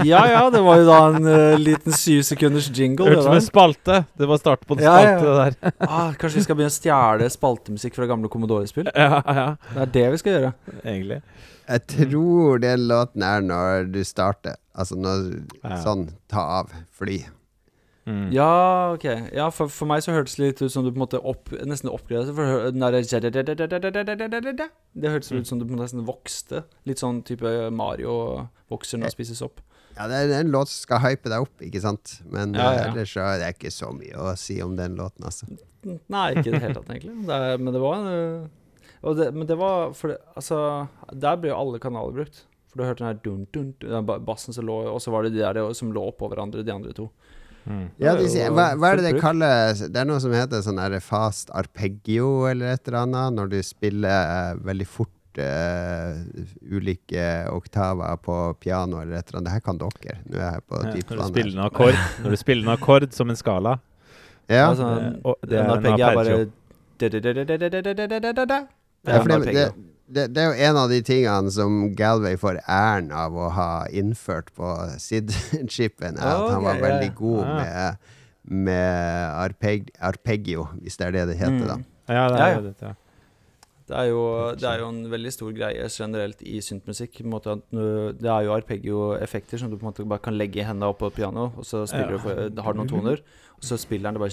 Ja ja, det var jo da en uh, liten syv sekunders jingle. Hørtes ut som en spalte. Det var starten på en Ja, ja. spalte, det der. ah, kanskje vi skal begynne å stjele spaltemusikk fra gamle Commodore-spill? Ja, ja, Det er det vi skal gjøre. Egentlig. Jeg tror den låten er når du starter. Altså når Ja. sånn ta av fly. Mm. Ja, ok. Ja, for, for meg så hørtes det litt ut som du på en måte opp, nesten oppgraderte. For den derre Det hørtes ut som du på en måte nesten vokste. Litt sånn type Mario vokser når det spises opp. Ja, det er en låt som skal hype deg opp, ikke sant? Men Ja, eh, ja. ellers så er det ikke så mye å si om den låten, altså. Nei, ikke i det hele tatt, egentlig. Det er, men det var en og det, Men det var for det, Altså, der ble jo alle kanaler brukt. For du hørte den her dun, dun, dun, den bassen som lå Og så var det de der som lå oppå hverandre, de andre to. Mm. Ja, de er sier, hva, hva er det det kaller kalles Det er noe som heter sånn fast arpeggio eller et eller annet, når du spiller eh, veldig fort eh, Eh, ulike oktaver på piano eller et eller annet. Det her kan dere. Nå er jeg på ja, når, du spiller en akkord, når du spiller en akkord som en skala Ja. Altså, eh, det er en arpeggio. Ja, det, det, det, er jo en av de tingene som Galway får æren av å ha innført på SID-chipen, er at han var veldig god med, med arpeg, arpeggio, hvis det er det det heter, da. Ja, det er det, ja. Det er, jo, det er jo en veldig stor greie generelt i syntmusikk. Det er jo arpeggio-effekter som du på en måte bare kan legge i hendene opp på pianoet, og så spiller Ja. du for, har du noen toner, og så spiller den det bare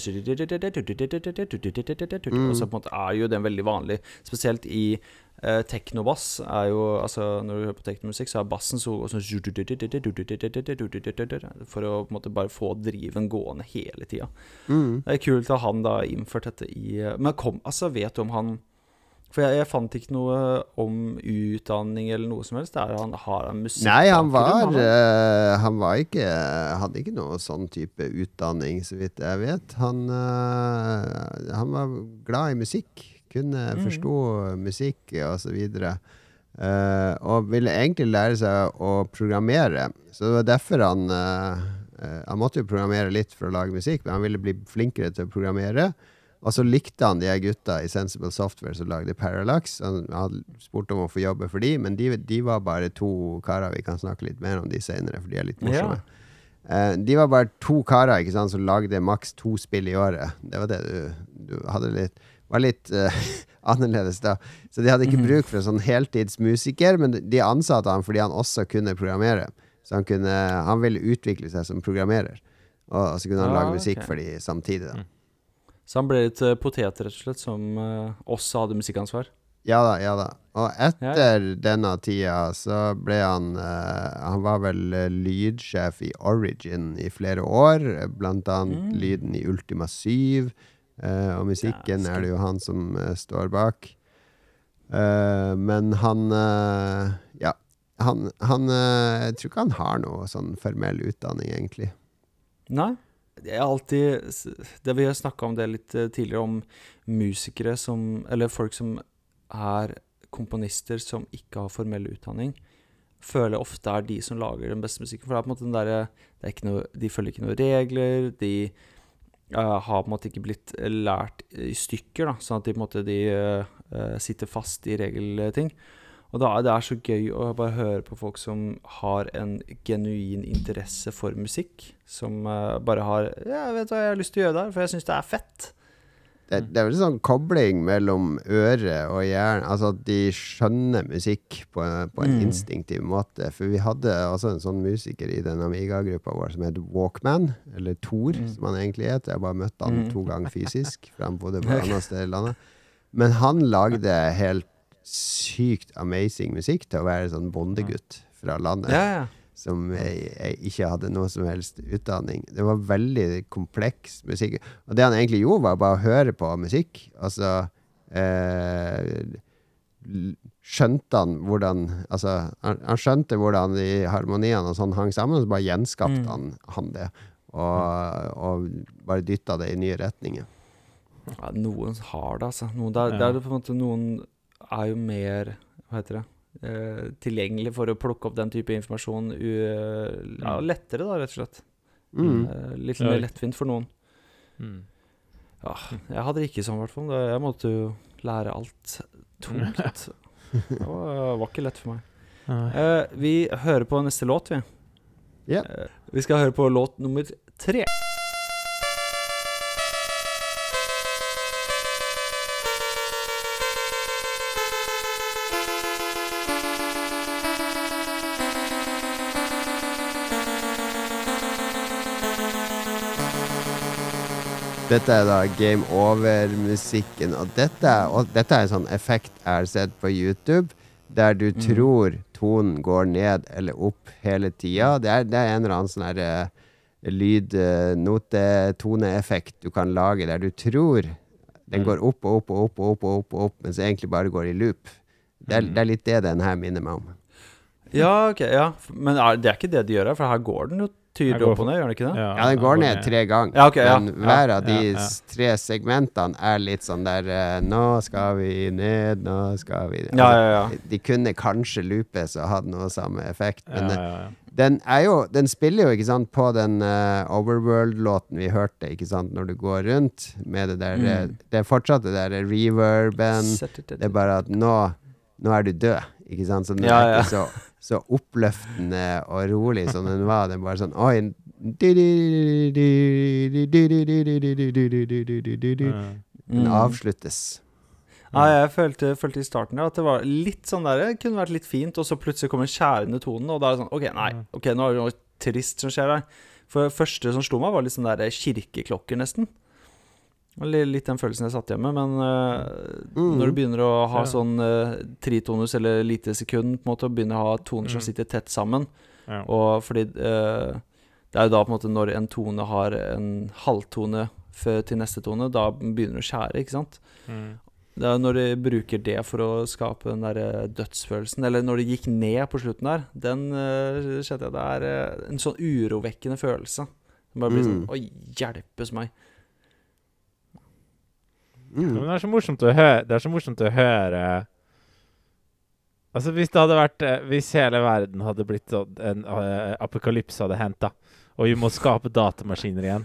Og så på en måte er jo den veldig vanlig. Spesielt i eh, teknobass er jo Altså når du hører på teknomusikk, så er bassen så så For å på en måte bare få driven gående hele tida. Mm. Det er kult at han da innført dette i Men kom, altså vet du om han For jeg, jeg fant ikke noe om utdanning eller noe som helst. Det er han har han musikk Nei, han var, eh, han var ikke Hadde ikke noe sånn type utdanning, så vidt jeg vet. Han, uh, han var glad i musikk. Kunne mm. forstå musikk og så videre. Eh, og ville egentlig lære seg å programmere. Så det var derfor han Han måtte jo programmere litt for å lage musikk, men han ville bli flinkere til å programmere. Og så likte han de gutta i Sensible Software som lagde Parallax. Han hadde spurt om å få jobbe for de, men de, de var bare to karer. Vi kan snakke litt mer om de senere, for de er litt morsomme. Eh, de var bare to karer ikke sant, som lagde maks to spill i året. Det var det du, du hadde litt var litt uh, [laughs] annerledes da. Så de hadde ikke Mhm. bruk for en sånn heltidsmusiker, men de ansatte han fordi han også kunne programmere. Så han, kunne, han ville utvikle seg som programmerer. Og så kunne han Ah, lage musikk okay. for de samtidig. Da. Så han ble litt eh, potet, rett og slett, som eh, også hadde musikkansvar. Ja da, ja da. Og etter denne tida så ble han uh, Han var vel lydsjef i Origin i flere år. Blant annet Mm. lyden i Ultima 7. Uh, og musikken ja, er det jo han som uh, står bak. Men han Ja. Han, han Jeg tror ikke han har noe sånn formell utdanning, egentlig. Nei. Det er alltid Det Vi har snakka om det litt eh, tidligere, om musikere som Eller folk som er komponister som ikke har formell utdanning. Føler jeg ofte er de som lager den beste musikken. For det er på en måte den er noe, De følger ikke noen regler. De uh, har på en måte ikke blitt lært i stykker, da, sånn at de på en måte de eh, sitter fast i regelting. Og da det er så gøy å bare høre på folk som har en genuin interesse for musikk. Som uh, bare har Ja, vet du hva, jeg har lyst til å gjøre der, for jeg syns det er fett. Det, det er vel sånn kobling mellom øre og hjerne. Altså at de skjønner musikk på, en- på en Mm. instinktiv måte. For vi hadde også en sånn musiker i den Amiga-gruppa vår som het Walkman, eller Thor, Mm. som han egentlig het. Jeg bare møtte han Mm. to ganger fysisk, for han bodde på [laughs] et annet sted i landet. Men han lagde helt sykt amazing musikk til å være sånn bondegutt fra landet Ja, ja. som jeg, jeg ikke hadde noe som helst utdanning. Det var veldig kompleks musikk. Og det han egentlig gjorde, var bare å høre på musikk. Altså eh, Skjønte han hvordan Altså, han, han skjønte hvordan de harmoniene og sånn hang sammen, og så bare gjenskapte Mm. han, han det. Og, og bare dytta det i nye retninger. ja noen har det, altså. Noen, det, er, det er på en måte Noen er jo mer Hva heter det? Eh, tilgjengelig for å plukke opp den type informasjon u, ja, Mm. lettere, da, rett og slett. Mm. Eh, litt mer lettvint for noen. Mm. Ja, jeg hadde det ikke sånn, i hvert fall. Jeg måtte jo lære alt tungt. [laughs] Det var, var ikke lett for meg. Eh, vi hører på neste låt, vi. Ja. Eh, vi skal høre på låt nummer tre. Dette er da Game Over-musikken, og dette, og dette er en sånn effekt jeg har sett på YouTube, der du Mm. tror tonen går ned eller opp hele tida. Det det er en eller annen sånn her eh, lyd, eh, note, toneeffekt du kan lage, der du tror den Mm. går opp og opp og opp og opp, og opp, og opp mens egentlig bare går i loop. Det er, Mm. det er litt det den her minner meg om. Ja, ok, ja. Men er, det er ikke det de gjør her, for her går den jo Tydelig opp og ned, gjør den ikke det? Ja, den går ned tre ganger. Ja, okay, ja. Men hver av de ja, ja. s- tre segmentene er litt sånn der eh, Nå skal vi ned, nå skal vi Ja, ja, ja. Altså, De kunne kanskje loopes og hatt noe samme effekt, men ja, eh, ja. den er jo Den spiller jo, ikke sant, på den uh, Overworld-låten vi hørte, ikke sant, når du går rundt med det der Mm. Det er fortsatt det der reverben. Det er bare at nå Nå er du død, ikke sant? Så nå Ja, er ikke så, så oppløftende og rolig som den var. Den bare sånn Oi Den avsluttes. Ja, jeg følte, følte i starten at det var litt sånn der Det kunne vært litt fint, og så plutselig kommer skjærende tonen, og da er det sånn OK, nei, ok, nå er det noe trist som skjer her. For det første som slo meg, var litt sånn der kirkeklokker, nesten. Litt den følelsen jeg satt hjemme, men uh, Mm. når du begynner å ha Ja. sånn uh, tritonus eller lite sekund, på en måte, og begynner å ha toner som Mm. sitter tett sammen, Ja. og fordi uh, Det er jo da på en måte når en tone har en halvtone før til neste tone, da begynner det å skjære, ikke sant? Mm. Det er når de bruker det for å skape den der dødsfølelsen. Eller når det gikk ned på slutten der. Den uh, kjente jeg Det er en sånn urovekkende følelse. Det bare blir sånn Mm. Oi, hjelpes meg. Mm. men det er så morsomt å høre Det er så morsomt å høre Altså, hvis det hadde vært eh, Hvis hele verden hadde blitt sånn En uh, apokalypse hadde hendt, og vi må skape datamaskiner igjen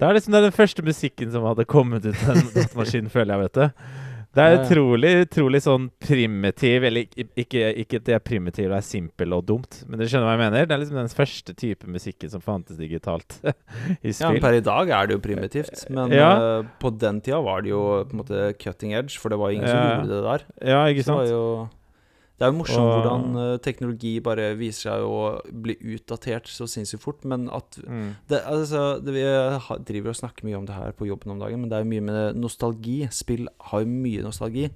Det er liksom den første musikken som hadde kommet ut av en [laughs] datamaskinen, føler jeg, vet du. Det er utrolig, utrolig sånn primitiv Eller ikke, ikke, at det er primitiv, det er simpel og dumt, men dere skjønner hva jeg mener? Det er liksom den første type musikken som fantes digitalt [laughs] i spill. Ja, men. Per i dag er det jo primitivt, men Ja. uh, på den tida var det jo på en måte cutting edge, for det var ingen som Ja. gjorde det der. Ja, ikke Så det, var sant? Det er jo morsomt Og- hvordan eh, teknologi bare viser seg å bli utdatert så sinnssykt fort, men at Mm. det, altså, det, Vi driver og snakker mye om det her på jobben om dagen, men det er jo mye med nostalgi. Spill har jo mye nostalgi.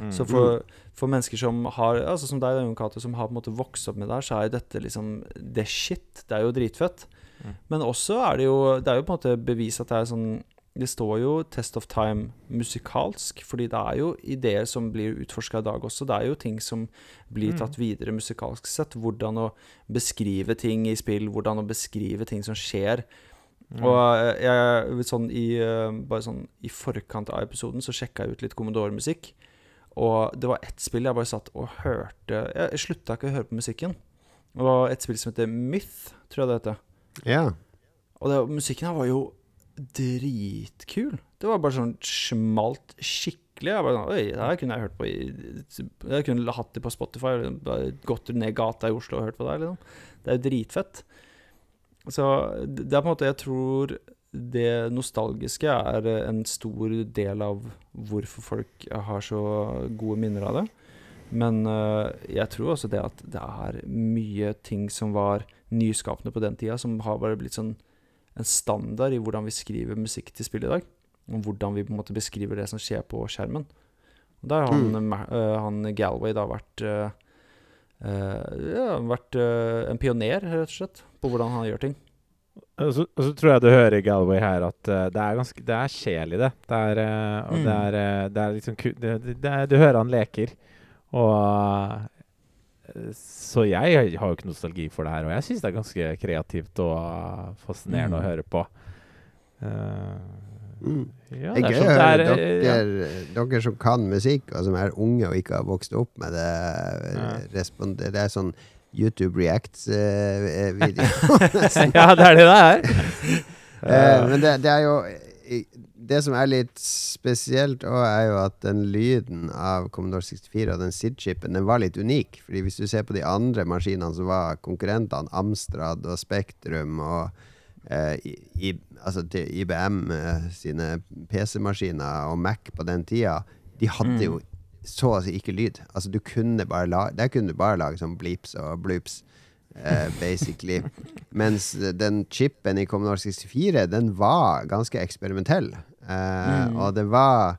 Mm. Så for, for mennesker som har Altså som deg, Jon Cato, som har på en måte vokst opp med det her, så er jo dette liksom Det er shit. Det er jo dritfett. Mm. Men også er det jo Det er jo på en måte bevis at det er sånn Det står jo Test of Time musikalsk, fordi det er jo ideer som blir utforska i dag også. Det er jo ting som blir Mm. tatt videre musikalsk sett. Hvordan å beskrive ting i spill, hvordan å beskrive ting som skjer. Mm. Og eh, jeg, sånn i, eh, bare sånn i forkant av episoden så sjekka jeg ut litt Commodore-musikk. Og det var ett spill jeg bare satt og hørte jeg slutta ikke å høre på musikken. Det var et spill som heter Myth, tror jeg det heter. Yeah. Og det, musikken her var jo dritkul. Det var bare sånn smalt skikkelig. Jeg bare sånn, Oi, det her kunne jeg hørt på i Jeg kunne hatt det på Spotify. Bare gått ned gata i Oslo og hørt på det liksom. Det er jo dritfett. Så det er på en måte Jeg tror det nostalgiske er en stor del av hvorfor folk har så gode minner av det. Men øh, jeg tror også det at det er mye ting som var nyskapende på den tida, som har bare blitt sånn en standard i hvordan vi skriver musikk til spill i dag. Og hvordan vi på en måte beskriver det som skjer på skjermen. Og der har han, mm. uh, han Galway da vært uh, ja, vært en pioner, rett og slett, på hvordan han gjør ting. Og så, og så tror jeg du hører Galway her at uh, det er ganske Det er sjel i det. Det er, uh, mm. det er, uh, det er liksom det, det, det Du hører han leker. Og Så jeg har jo ikke nostalgi for det her, og jeg syns det er ganske kreativt og eh, fascinerende Mm. å høre på. Uh, Mm. ja, Det er gøy sånn å høre er, eh, ja. dere, dere som kan musikk, og som er unge og ikke har vokst opp med det. Ja. Responder, det er sånn YouTube Reacts-video. [laughs] ja, det er det det er. uh, [laughs] men det, det er jo Det som er litt spesielt er jo at den lyden av Commodore 64 og den SID-chipen, den var litt unik. Fordi hvis du ser på de andre maskinene som var konkurrentene, Amstrad og Spektrum og eh, i, altså til IBM eh, sine PC-maskiner og Mac på den tida, de hadde jo så å si ikke lyd. Altså du kunne bare lage, Der kunne du bare lage sånn bleeps og bloops. Uh, [laughs] basically. Mens den chipen i Commodore 64, den var ganske eksperimentell. Eh, Og det var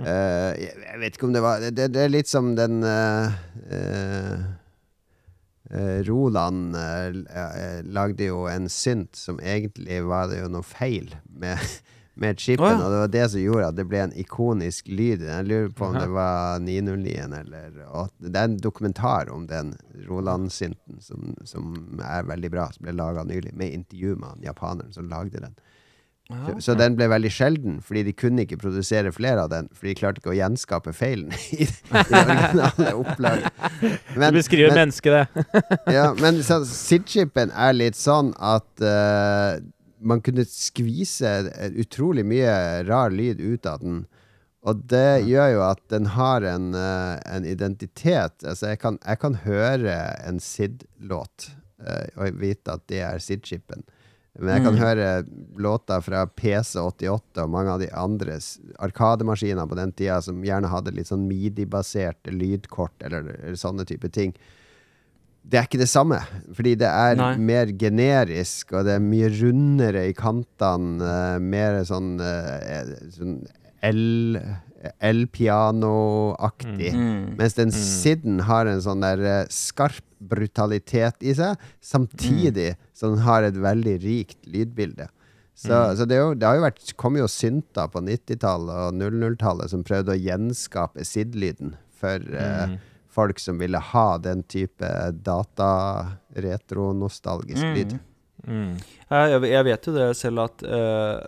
eh, jeg, vet ikke om det var Det, det, er litt som den eh, Roland lagde jo en synt som egentlig var det jo noe feil med, [laughs] med chipen, oh, ja. og det var det som gjorde at det ble en ikonisk lyd. Jeg lurer på om det var 909 eller og Det er en dokumentar om den Roland-synten som, som er veldig bra, som ble laga nylig, med intervju med han japaneren som lagde den. Så, så den ble veldig sjelden, fordi de kunne ikke produsere flere av den. For de klarte ikke å gjenskape feilen [laughs] i det originale opplaget. Du beskriver men- mennesket, det. [laughs] ja, men SID-chipen er litt sånn at uh, man kunne skvise utrolig mye rar lyd ut av den. Og det gjør jo at den har en, uh, en identitet. Altså, jeg kan, jeg kan høre en SID-låt uh, og vite at det er SID-chipen. Men jeg kan Mm. høre låter fra PC88 og mange av de andre arkademaskinene på den tida som gjerne hadde litt sånn midi-baserte lydkort eller, eller sånne type ting. Det er ikke det samme, fordi det er Nei. mer generisk, og det er mye rundere i kantene. Uh, mer sånn, uh, sånn el- elpiano-aktig. Mm. Mens den Sidden har en sånn der eh, skarp brutalitet i seg, samtidig som den har et veldig rikt lydbilde. Så, så det, er jo, det har jo vært kom jo synter på 90-tallet og 00-tallet som prøvde å gjenskape SID-lyden for eh, folk som ville ha den type data-retro-nostalgisk lyd. Mm. Jeg, jeg- vet jo det selv at uh,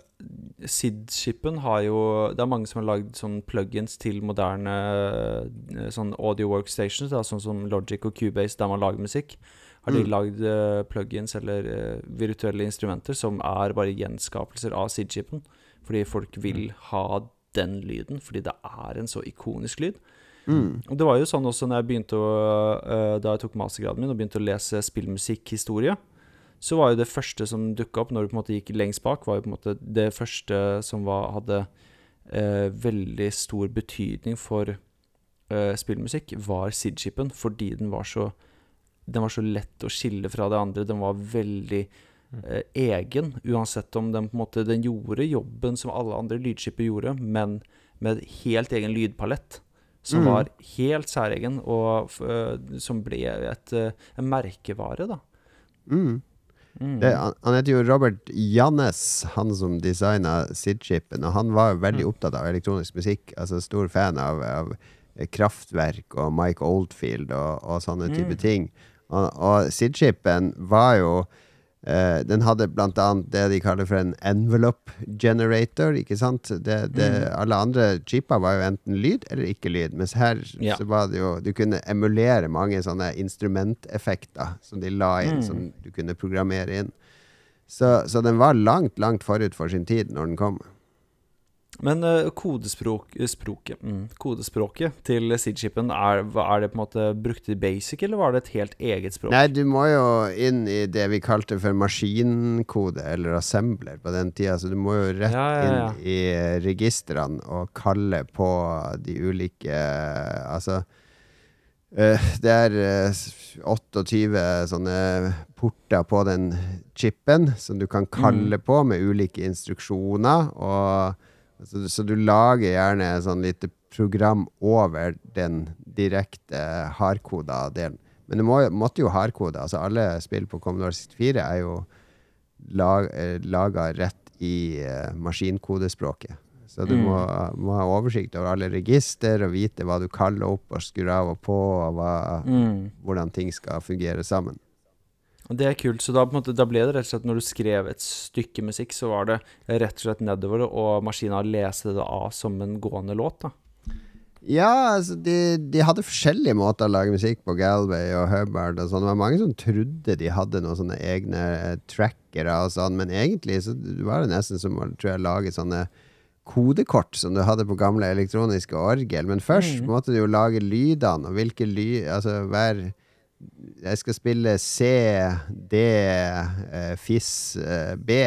SID-chipen har jo Det er mange som har lagd sånn plugins til moderne uh, sånn audio workstations, da, sånn som Logic og Cubase, der man lager musikk. Har de Mm. lagd uh, plugins eller eh, virtuelle instrumenter som er bare gjenskapelser av SID-chipen. Fordi folk vil ha den lyden, fordi det er en så ikonisk lyd. Mm. Og det var jo sånn også når jeg begynte å Da jeg tok mastergraden min og begynte å lese spillmusikkhistorie, så var jo det første som dukka opp når du på en måte gikk lengst bak, var jo på en måte det første som var, hadde eh, veldig stor betydning for eh, spillmusikk, var SID-chipen, fordi den var så den var så lett å skille fra det andre. Den var veldig eh, egen, uansett om den på en måte Den gjorde jobben som alle andre lydskipper gjorde, men med helt egen lydpalett. Som Mm. var helt særegen, og eh, som ble et, uh, en merkevare, da. Mm. Mm. Det, han, han heter jo Robert Jannes, han som designa SID-chipen. Og han var veldig opptatt av elektronisk musikk. Altså Stor fan av, av Kraftverk og Mike Oldfield og, og sånne type ting. Og, og SID-chipen var jo eh, Den hadde annet det de kaller for en envelope generator. Ikke sant? Det, det, Alle andre chipper var jo enten lyd eller ikke lyd. Mens her Ja. så var det jo Du kunne emulere mange sånne instrumenteffekter som de la inn, Mm. som du kunne programmere inn. Så, så den var langt, langt forut for sin tid når den kom. Men eh, kodespråk, eh, språket, mm, kodespråket til SID-chipen, er, er det på en måte brukt i basic, eller var det et helt eget språk? Nei, du må jo inn i det vi kalte for maskinkode, eller assembler, på den tida. Så du må jo rett Ja, ja, ja. inn i eh, registrene og kalle på de ulike eh, Altså eh, Det er eh, 28 sånne porter på den chipen som du kan kalle på med ulike instruksjoner. Og, så, så du lager gjerne sånn lite program over den direkte hardkoda delen. Men du må, måtte jo hardkode. Altså alle spill på Commodore 64 er jo lag, eh, laga rett i uh, maskinkodespråket. Så du Mm. må, må ha oversikt over alle register og vite hva du kaller opp og skrur av og på, og hva, Mm. hvordan ting skal fungere sammen. Det er kult. Så da, måte, da ble det rett og slett når du skrev et stykke musikk, så var det rett og slett nedover, og maskina leste det av som en gående låt. da Ja, altså de, de hadde forskjellige måter å lage musikk på, Galway og Hubbard og sånn. Det var mange som trodde de hadde noen sånne egne eh, trackere og sånn, men egentlig så var det nesten som å tror jeg, lage sånne kodekort som du hadde på gamle elektroniske orgel. Men først Mm. måtte du jo lage lydene, og hvilke lyd Altså hver Jeg skal spille C, D, eh, FIS, eh, B.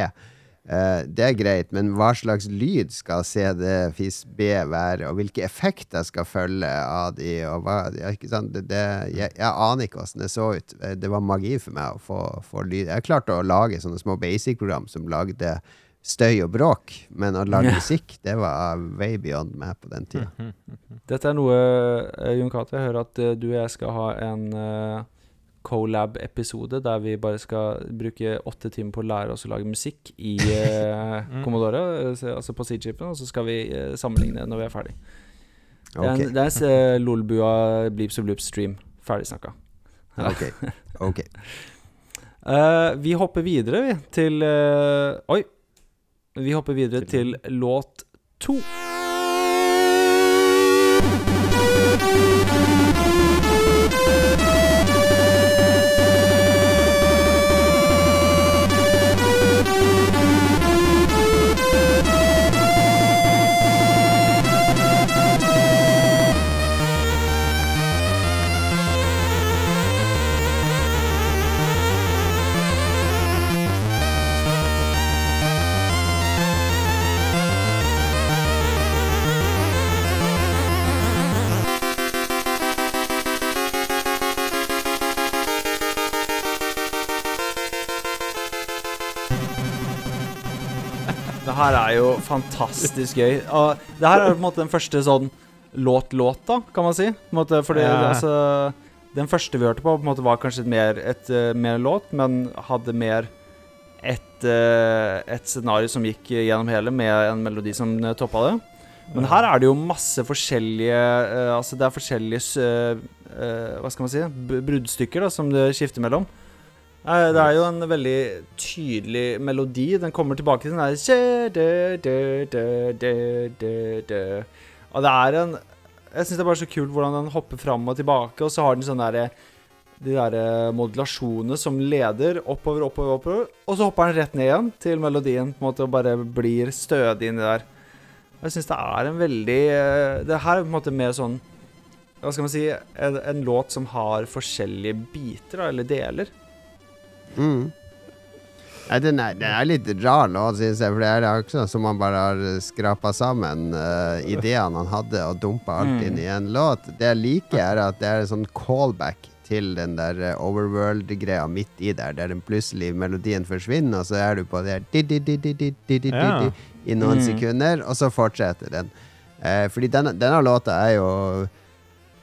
Eh, det er greit, men hva slags lyd skal CD, FIS, B være, og hvilke effekter skal følge av de, og hva ja, ikke sant? Det, det, jeg, jeg aner ikke hvordan det så ut. Det var magi for meg å få, få lyd. Jeg klarte å lage sånne små basic-program som lagde støy og bråk, men å lage Ja. musikk, det var way beyond meg på den tida. Dette er noe, Jun Jon Cato, jeg hører at eh, du og jeg skal ha en uh, colab-episode der vi bare skal bruke åtte timer på å lære oss å lage musikk i [laughs] eh, Commodore, eh, altså på C-chipen, og så skal vi uh, sammenligne når vi er ferdig. Det er Ok, en, det er en eh, Lolbua Bleeps og Bloops-stream. Ferdig snakka. ok, [laughs] ok. Uh, vi hopper videre, vi, til uh, Oi. Vi hopper videre til låt to. Det her er jo fantastisk gøy. Og det her er på en måte den første sånn låt-låta, kan man si. Måte, fordi Ja. altså Den første vi hørte på, på måte var kanskje mer, et, eh, mer låt, men hadde mer et, eh, et scenario som gikk gjennom hele, med en melodi som eh, toppa det. Men her er det jo masse forskjellige Altså det er forskjellige Hva skal man si? Bruddstykker da, som det skifter mellom. Det er jo en veldig tydelig melodi. Den kommer tilbake til den der. Og det er en Jeg syns det er bare så kult hvordan den hopper fram og tilbake, og så har den sånn derre de der eh, modulasjonene som leder oppover, oppover, oppover. Og så hopper den rett ned igjen til melodien på en måte og bare blir stødig inni der. Jeg syns det er en veldig eh, Det her er på en måte mer sånn Hva skal man si En, en låt som har forskjellige biter, eller deler. Mm. Nei, den er, den er litt rar låt, syns jeg. For det er akkurat som man bare har skrapa sammen uh, ideene han hadde, og dumpa alt Mm. inn i en låt. Det jeg liker, er at det er en sånn callback til den der eh, overworld-greia midt i der, der den plutselig melodien forsvinner, og så er du på det her Ja. i noen Mm. sekunder, og så fortsetter den. Eh, fordi denne, denne låta er jo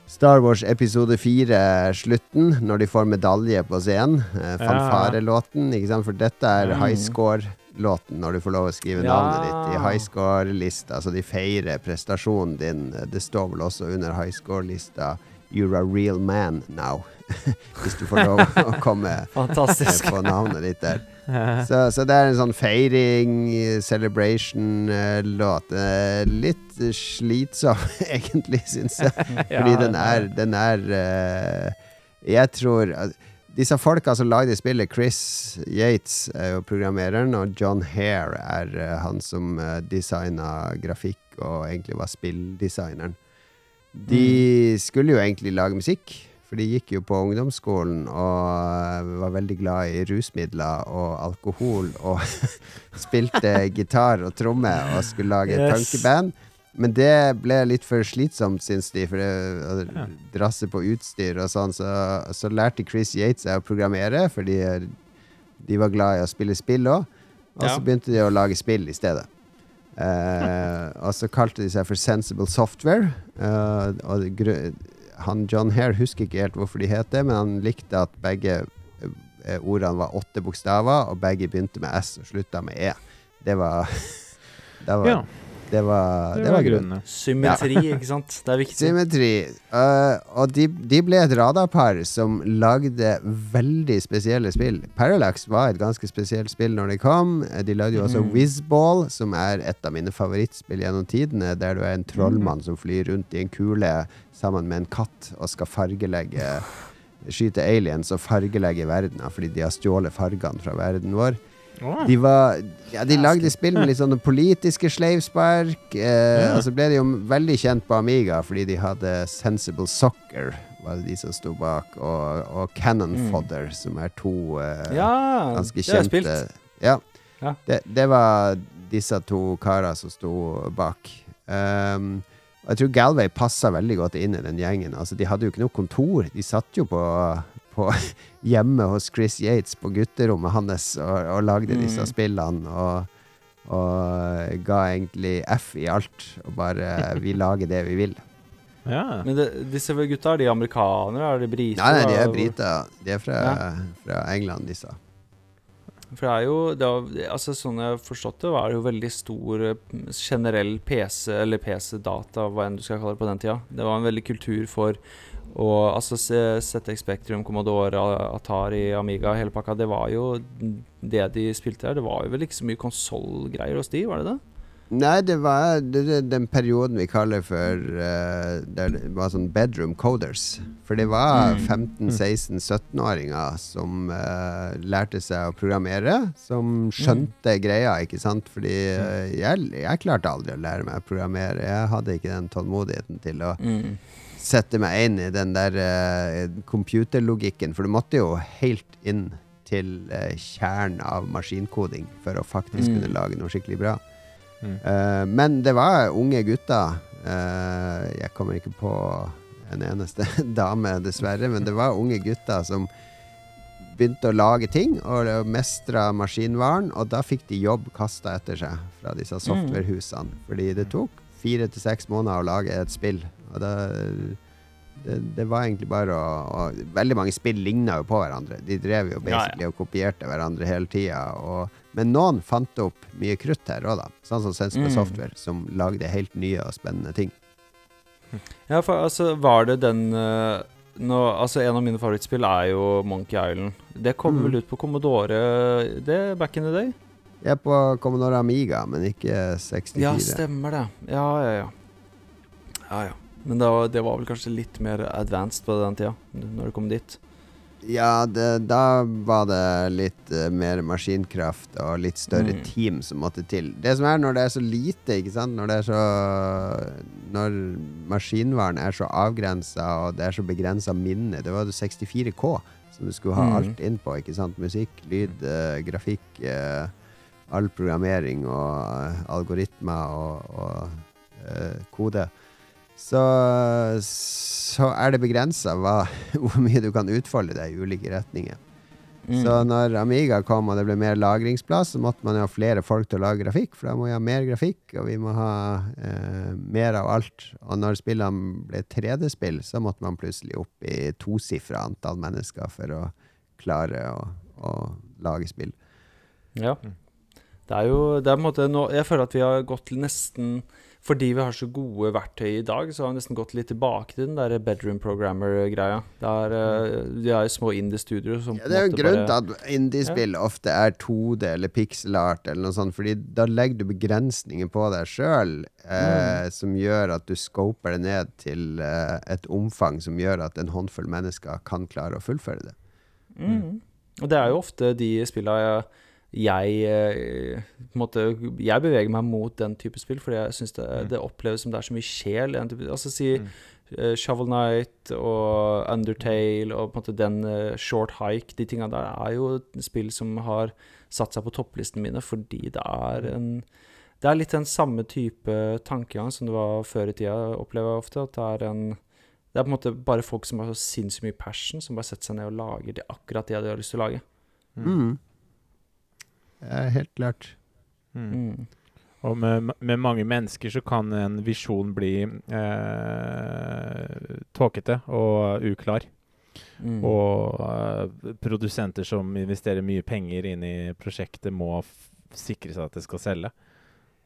Star Wars episode 4-slutten, når de får medalje på scenen. Eh, fanfarelåten, ikke sant? For dette er Mm. high score-låten, når du får lov å skrive Ja. navnet ditt i high score-lista. Så de feirer prestasjonen din. Det står vel også under high score-lista 'You're a real man now'. [laughs] Hvis du får lov å [laughs] komme Fantastisk. på navnet ditt der. [laughs] Så, så det er en sånn feiring, celebration-låt. Eh, litt eh, slitsom, egentlig, syns jeg. Fordi den er, den er eh, Jeg tror disse folka som lagde spillet, Chris Yates er jo programmereren, og John Hare er uh, han som uh, designa grafikk og egentlig var spilldesigneren. De skulle jo egentlig lage musikk, for de gikk jo på ungdomsskolen og var veldig glad i rusmidler og alkohol og [laughs] spilte gitar og tromme og skulle lage Yes. punkeband. Men det ble litt for slitsomt, syns de, for å drasse på utstyr og sånn. Så, så lærte Chris Yates seg å programmere, fordi de var glad i å spille spill òg. Og Ja. så begynte de å lage spill i stedet. Eh, og så kalte de seg for Sensible Software. Eh, og han John Hare husker ikke helt hvorfor de het det, men han likte at begge eh, ordene var åtte bokstaver, og begge begynte med S og slutta med E. Det var [laughs] Det var, Ja, det var, det det var grunnen. Symmetri, ikke sant? Det er viktig. Symmetri. Uh, og de, de ble et radarpar som lagde veldig spesielle spill. Parallax var et ganske spesielt spill når det kom. Eh, De lagde jo også Mm. Whizball, som er et av mine favorittspill gjennom tidene, der du er en trollmann som flyr rundt i en kule sammen med en katt og skal fargelegge Skyte aliens og fargelegge verdena fordi de har stjålet fargene fra verden vår. De var Ja, de lagde spill med litt sånne politiske sleivspark. Eh, Ja. Og så ble de jo veldig kjent på Amiga fordi de hadde Sensible Soccer, var det de som sto bak, og, og Cannon Mm. Fodder, som er to eh, Ja, ganske kjente spilt. Ja. Ja. Det, det var disse to karer som sto bak. Um, og jeg tror Galway passa veldig godt inn i den gjengen. Altså, de hadde jo ikke noe kontor. De satt jo på, på [laughs] hjemme hos Chris Yates på gutterommet hans og, og lagde disse Mm. spillene. Og, og ga egentlig F i alt. Og bare [laughs] Vi lager det vi vil. Ja. Men det, disse gutta, er de amerikanere? Er de briter? Nei, nei, de er briter. De er fra, Ja. fra England, disse. For det er jo det er, altså Sånn jeg har forstått det, var det jo veldig stor eh, generell PC, eller PC-data, hva enn du skal kalle det, på den tida. Det var en veldig kultur for å altså ZX Spectrum, Commodore, Atari, Amiga, hele pakka. Det var jo det de spilte her. Det var jo vel ikke så mye konsollgreier hos de, var det det? Nei, det var det, det, den perioden vi kaller for uh, Der det var sånn bedroom coders. For det var Mm. 15-16-17-åringer som uh, lærte seg å programmere. Som skjønte greia, ikke sant. Fordi uh, jeg, jeg klarte aldri å lære meg å programmere. Jeg hadde ikke den tålmodigheten til å Mm. Sette meg inn i den der uh, computerlogikken. For du måtte jo helt inn til uh, kjernen av maskinkoding for å faktisk Mm. kunne lage noe skikkelig bra. Mm. Uh, men det var unge gutter. jeg kommer ikke på en eneste [laughs] dame, dessverre, men det var unge gutter som begynte å lage ting og mestra maskinvaren, og da fikk de jobb kasta etter seg fra disse softwarehusene. Fordi det tok fire til seks måneder å lage et spill. Da Det, det var egentlig bare å, å Veldig mange spill ligna jo på hverandre. De drev jo Ja, ja. og kopierte hverandre hele tida. Men noen fant opp mye krutt her òg, da. Sånn som Sensible Mm. Software, som lagde helt nye og spennende ting. Ja, for altså, var det den uh, nå, Altså, en av mine favorittspill er jo Monkey Island. Det kom Mm. vel ut på Commodore det back in the day? Jeg er på Commodore Amiga, men ikke 64. Ja, stemmer det. Ja, ja, ja. Ja, ja. Men det var, det var vel kanskje litt mer advanced på den tida, når det kom dit. Ja, det, da var det litt uh, mer maskinkraft og litt større Mm. team som måtte til. Det som er når det er så lite, ikke sant Når det er så Når maskinvaren er så avgrensa og det er så begrensa minne Det var jo 64K som du skulle ha Mm. alt inn på, ikke sant? Musikk, lyd, uh, grafikk, uh, all programmering og algoritmer og, og kode. Så, så er det begrensa [laughs] hvor mye du kan utfolde deg i ulike retninger. Mm. Så når Amiga kom og det ble mer lagringsplass, så måtte man jo ha flere folk til å lage grafikk, for da må vi ha mer grafikk, og vi må ha eh, mer av alt. Og når spillene ble 3D-spill, så måtte man plutselig opp i tosifra antall mennesker for å klare å, å lage spill. Ja. Det er jo det er på en måte nå, Jeg føler at vi har gått til nesten Fordi vi har så gode verktøy i dag, så har vi nesten gått litt tilbake til den der bedroom programmer-greia. Der er, eh, De har jo små indie-studioer som Ja, det er jo en grunn bare- til at ja. ofte er 2D eller pixel art eller noe sånt, fordi da legger du begrensninger på deg sjøl eh, som gjør at du scoper det ned til eh, et omfang som gjør at en håndfull mennesker kan klare å fullføre det. Mm. Og det er jo ofte de spilla jeg, jeg eh, på en måte, Jeg beveger meg mot den type spill, fordi jeg syns det, det oppleves som det er så mye sjel. Altså si eh, Shovel Knight og Undertale og på en måte den uh, Short Hike, de tinga der, er jo spill som har satt seg på topplisten mine fordi det er en Det er litt den samme type tankegang som det var før i tida, opplever jeg ofte. At det er en Det er på en måte bare folk som har så sinnssykt mye passion, som bare setter seg ned og lager det, akkurat det de har lyst til å lage. Mm. Er helt klart. Mm. Mm. Og med, med mange mennesker så kan en visjon bli eh, tåkete og uklar. Mm. Og eh, produsenter som investerer mye penger inn i prosjektet, må f sikre seg at det skal selge.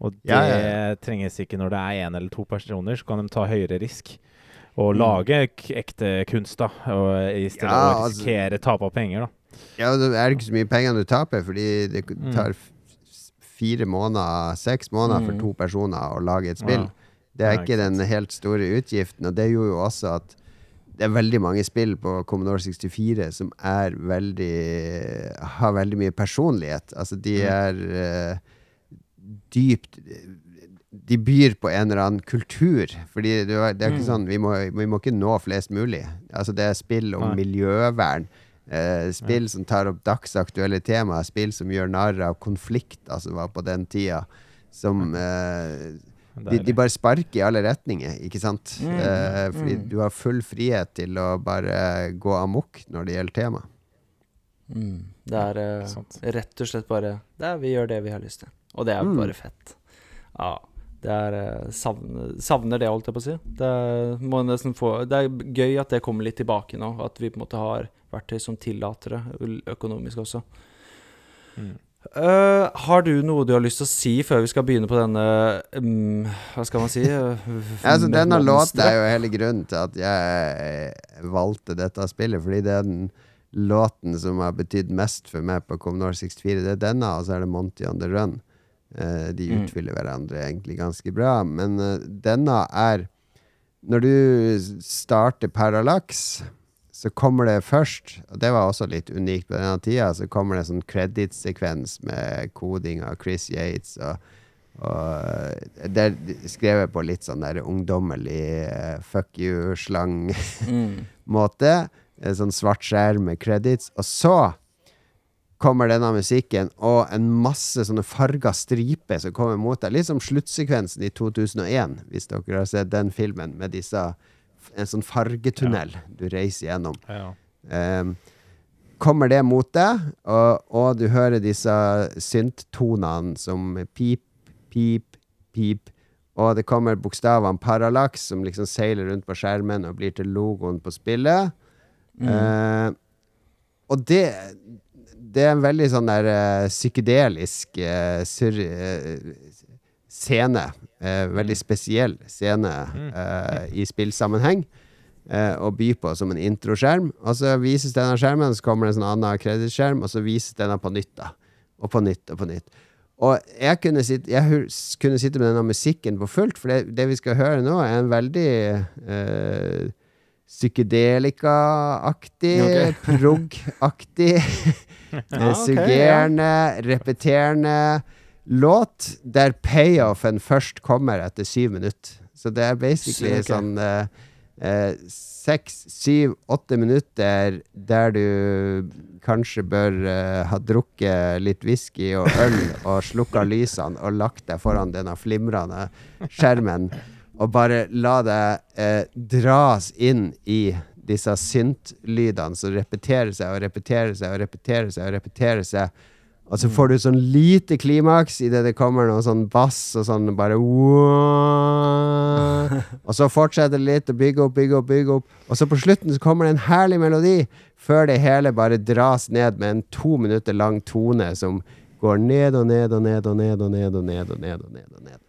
Og det Ja, ja, trenges ikke når det er én eller to personer, så kan de ta høyere risk. Og Mm. lage ekte kunst, da, og i stedet Ja, å altså- risikere tap av penger, da. Ja, det er ikke så mye penger du taper, fordi det Mm. tar fire måneder, seks måneder for Mm. to personer å lage et spill. Det er ikke den helt store utgiften, og det gjorde jo også at det er veldig mange spill på Commodore 64 som er veldig har veldig mye personlighet. Altså, de Mm. er uh, dypt De byr på en eller annen kultur. Fordi det er, det er ikke sånn vi må, vi må ikke nå flest mulig. Altså, det er spill om miljøvern. Eh, spill som tar opp dagsaktuelle temaer. Spill som gjør narr av konflikter som var på den tida. Som eh, de, de bare sparker i alle retninger, ikke sant? Mm, Eh, fordi mm. du har full frihet til å bare gå amok når det gjelder tema. Mm. Det er eh, rett og slett bare det er, Vi gjør det vi har lyst til. Og det er Mm. bare fett. Ja. Det er eh, savner, savner det, holdt jeg på å si. Det er, må få, det er gøy at det kommer litt tilbake nå. At vi på en måte har verktøy som tillater det, økonomisk også. Mm. Uh, har du noe du har lyst til å si før vi skal begynne på denne um, Hva skal man si? ja, Altså, denne låten er jo hele grunnen til at jeg valgte dette spillet, fordi det er den låten som har betydd mest for meg på Commodore 64. Det er denne, og så er det Monty on the Run. Eh, de Mm. utfyller hverandre egentlig ganske bra, men eh, denne er Når du starter Parallax, så kommer det først, og det var også litt unikt på denne tida, så kommer det en sånn kredittsekvens med koding av Chris Yates og og eh, det er skrevet på litt sånn der ungdommelig uh, fuck you-slang-måte. Mm. [laughs] Sånn svart skjerm med credits. Og så kommer denne musikken og en masse sånne farga striper som kommer mot deg. Litt som sluttsekvensen i 2001, hvis dere har sett den filmen med disse En sånn fargetunnel du reiser gjennom. Ja. Um, kommer det mot deg, og, og du hører disse synttonene som pip, pip, pip, og det kommer bokstavene Parallax, som liksom seiler rundt på skjermen og blir til logoen på spillet. Eh, og det Det er en veldig sånn der uh, psykedelisk uh, sur, uh, scene. Veldig spesiell scene eh, i spillsammenheng. Å by på som en introskjerm. Og så vises denne skjermen, så kommer det en sånn annen kredittskjerm, og så vises denne på nytt. da Og på nytt og på nytt. Og jeg kunne, sitte, jeg kunne sitte med denne musikken på fullt, for det, det vi skal høre nå, er en veldig psykedelika-aktig, Ok. [laughs] [laughs] prog-aktig, eh, [laughs] ok, suggerende, repeterende låt, der payoffen først kommer etter syv minutter. Så det er basically Ok. sånn eh, eh, seks, syv, åtte minutter der du kanskje bør eh, ha drukket litt whisky og øl og slukka lysene og lagt deg foran denne flimrende skjermen og bare la deg eh, dras inn i disse syntlydene som repeterer seg og repeterer seg og repeterer seg og repeterer seg. Og så får du sånn lite klimaks idet det kommer noe sånn bass og sånn bare wow. [laughs] Og så fortsetter det litt og bygge opp, bygge opp, bygge opp. Og så på slutten så kommer det en herlig melodi, før det hele bare dras ned med en to minutter lang tone som går ned og ned og ned og ned og ned og ned og ned og ned. og ned.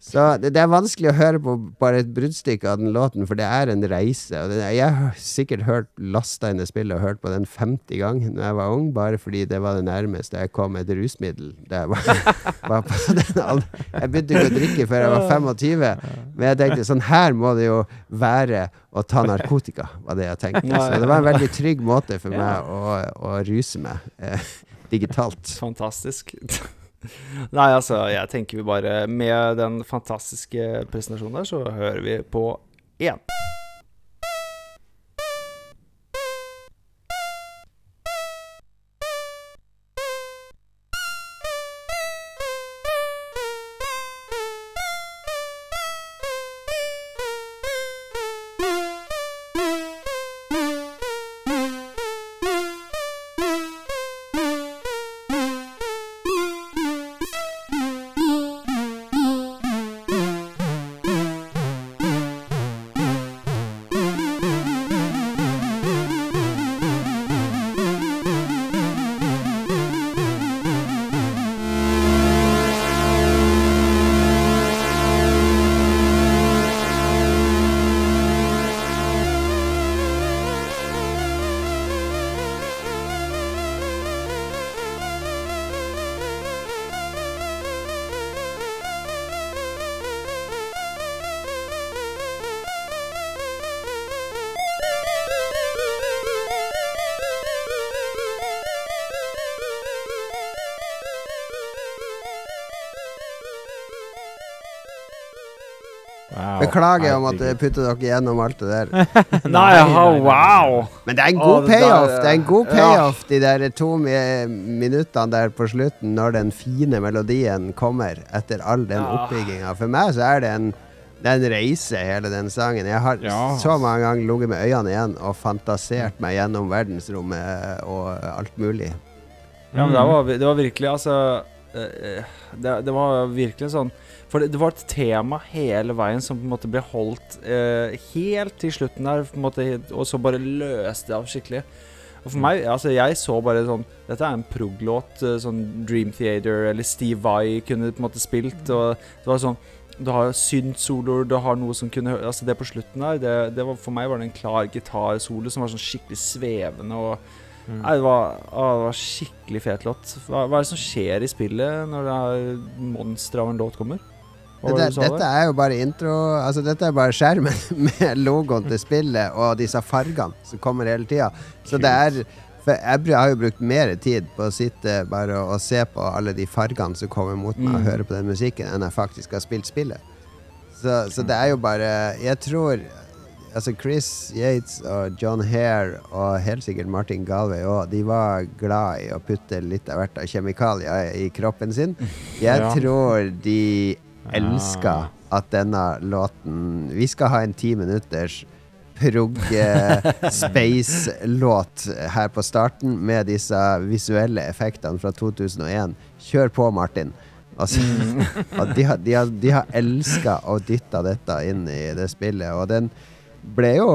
Så det, det er vanskelig å høre på bare et bruddstykke av den låten, for det er en reise. Det, jeg har sikkert hørt lasta inn det spillet og hørt på den 50 ganger da jeg var ung, bare fordi det var det nærmeste jeg kom et rusmiddel. Jeg, var, [laughs] var på den alderen. jeg begynte ikke å drikke før jeg var 25, men jeg tenkte sånn her må det jo være å ta narkotika, var det jeg tenkte. Så det var en veldig trygg måte for meg å, å ruse meg eh, digitalt. Fantastisk. [laughs] Nei, altså, jeg tenker vi bare Med den fantastiske presentasjonen der, så hører vi på én. Beklager jeg at jeg putter dere gjennom alt det der. [laughs] Nei, wow! Men det er en god payoff. Det er en god ja. payoff De der to mi minuttene der på slutten, når den fine melodien kommer etter all den Ja. oppbygginga. For meg så er det en det er en reise, hele den sangen. Jeg har Ja. så mange ganger ligget med øynene igjen og fantasert meg gjennom verdensrommet og alt mulig. Ja, men det var, det var virkelig Altså eh, det, det var virkelig sånn For det, det var et tema hele veien som på en måte ble holdt eh, helt til slutten der, måte, og så bare løste det av skikkelig. Og for meg, altså jeg så bare sånn Dette er en prog-låt, eh, sånn Dream Theater eller Steve Vai kunne på en måte spilt, og det var sånn du har synth-soloer, du har noe som kunne Altså Det på slutten der, det, det var, for meg var det en klar gitarsolo som var sånn skikkelig svevende og Mm. Nei, det var, å, det var skikkelig fet låt. Hva, hva er det som skjer i spillet når det er monster av en låt kommer? Dette, dette er jo bare intro Altså Dette er bare skjermen [laughs] med logoen til spillet og disse fargene som kommer hele tida. Så det er jeg har jo brukt mer tid på å sitte bare og se på alle de fargene som kommer mot meg, og Mm. høre på den musikken, enn jeg faktisk har spilt spillet. Så, så det er jo bare Jeg tror Altså Chris Yates og John Hare og helt sikkert Martin Galway òg, de var glad i å putte litt av hvert av kjemikalier i kroppen sin. [laughs] Jeg Ja. tror de elska at denne låten Vi skal ha en ti minutters prog eh, space-låt her på starten med disse visuelle effektene fra 2001. Kjør på, Martin. Altså, Mm. de har, de har, de har elska å dytte dette inn i det spillet, og den ble jo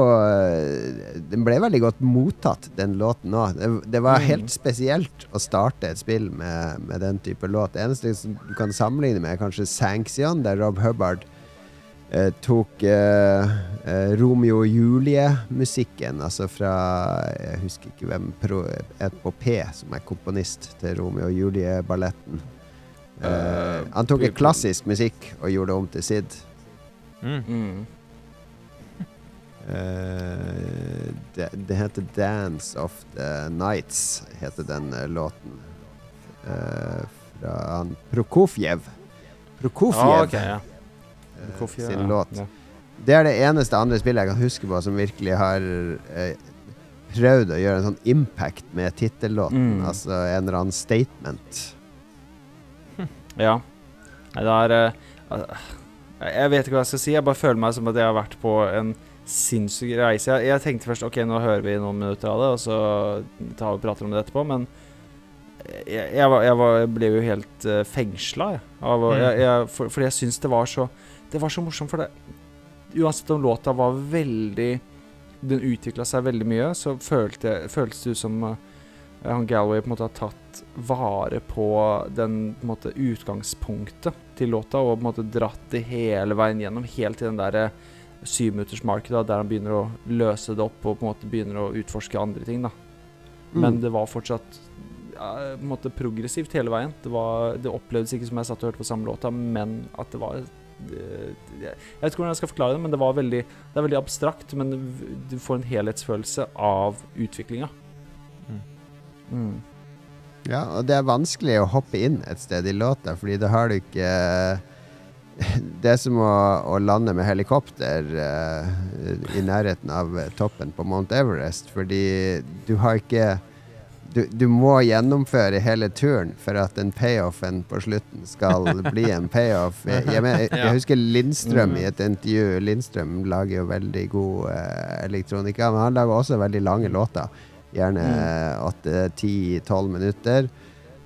Den ble veldig godt mottatt, den låten òg. Det, det var Mm. helt spesielt å starte et spill med, med den type låt. Det eneste som du kan sammenligne med, er kanskje Sanction, der Rob Hubbard eh, tok eh, eh, Romeo og Julie-musikken, altså fra Jeg husker ikke hvem pro, Et på P, som er komponist til Romeo og Julie-balletten. Eh, Eh, han tok en klassisk musikk og gjorde det om til Sid. Mm. Eh, det, det heter 'Dance of the Nights', heter den eh, låten. Uh, fra han Prokofjev. Prokofjev ah, okay, ja. Kofi, sin ja. låt. Ja. Det er det eneste andre spillet jeg kan huske på som virkelig har prøvd å gjøre en sånn impact med tittellåten. Mm. Altså en eller annen statement. [laughs] Ja. Det er eh, Jeg vet ikke hva jeg skal si. Jeg bare føler meg som at jeg har vært på en sinnssyk reise. Jeg, jeg tenkte først OK, nå hører vi noen minutter av det, og så tar vi og prater om det etterpå, men jeg, jeg, var, jeg, var, jeg ble jo helt uh, fengsla, jeg. Av, Mm. for, fordi jeg syns det var så Det var så morsomt, for det Uansett om låta var veldig Den utvikla seg veldig mye, så følte, føltes det ut som uh, han Galway på en måte har tatt vare på den på måte, utgangspunktet til låta og på en måte dratt det hele veien gjennom, helt til den der eh, syvminuttersmarken da, der han begynner å løse det opp og på en måte begynner å utforske andre ting. da. Men Mm. det var fortsatt ja, på en måte progressivt hele veien. Det, var, det opplevdes ikke som jeg satt og hørte på samme låta, men at det var det, Jeg vet ikke hvordan jeg skal forklare det, men det var veldig Det er veldig abstrakt, men du får en helhetsfølelse av utviklinga. Mm. Mm. Ja, og det er vanskelig å hoppe inn et sted i låta, fordi da har du ikke Det er som å, å lande med helikopter uh, i nærheten av toppen på Mount Everest, fordi du har ikke du, du må gjennomføre hele turen for at den payoffen på slutten skal [laughs] bli en payoff. Jeg, jeg, jeg, jeg husker Lindstrøm Mm. i et intervju. Lindstrøm lager jo veldig god uh, elektronika, men han lager også veldig lange låter. Gjerne åtte-ti-tolv minutter.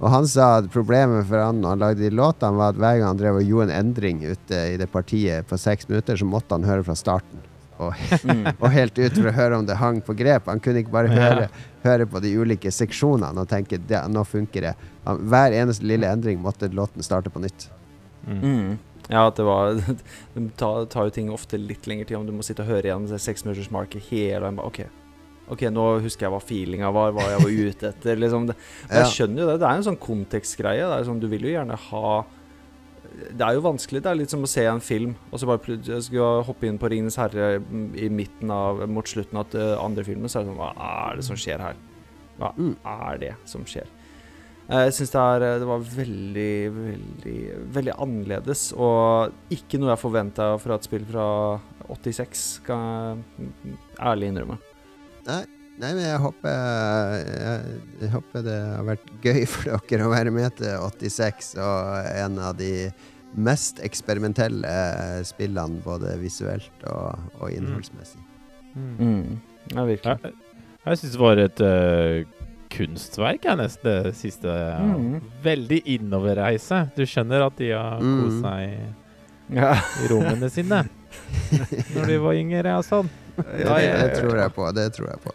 Og han sa at problemet for han når han lagde de låtene, var at hver gang han drev og gjorde en endring ute i det partiet på seks minutter, så måtte han høre fra starten. Og, Mm. [laughs] og helt ut for å høre om det hang på grep. Han kunne ikke bare Ja. høre, høre på de ulike seksjonene og tenke ja, nå funker det. Han, hver eneste lille endring måtte låten starte på nytt. Mm. Mm. Ja, at det var [laughs] Det tar, tar jo ting ofte litt lengre tid om du må sitte og høre igjen det seksminuttersmarket hele veien. OK, ok, nå husker jeg hva feelinga var, hva jeg var ute etter. liksom. Men jeg skjønner jo det. Det er en sånn kontekstgreie. Det er sånn, Du vil jo gjerne ha Det er jo vanskelig. Det er litt som å se en film, og så bare jeg skal hoppe inn på 'Ringenes herre' i midten av Mot slutten av den andre filmen, så er det sånn Hva er det som skjer her? Hva Mm. er det som skjer? Eh, Jeg syns det, det var veldig, veldig veldig annerledes, og ikke noe jeg forventa fra et spill fra 86, skal jeg ærlig innrømme. Nei, nei, men jeg håper, jeg, jeg håper det har vært gøy for dere å være med til 86 og en av de mest eksperimentelle spillene både visuelt og, og innholdsmessig. Mm. Mm. Ja, virkelig. Jeg, jeg syns det var et uh, kunstverk, jeg, nesten det siste. Mm. Veldig innoverreise. Du skjønner at de har Mm. kost seg Ja. i rommene sine [laughs] når de var yngre og sånn. Det, Ja, ja, det tror jeg på. Det tror jeg på.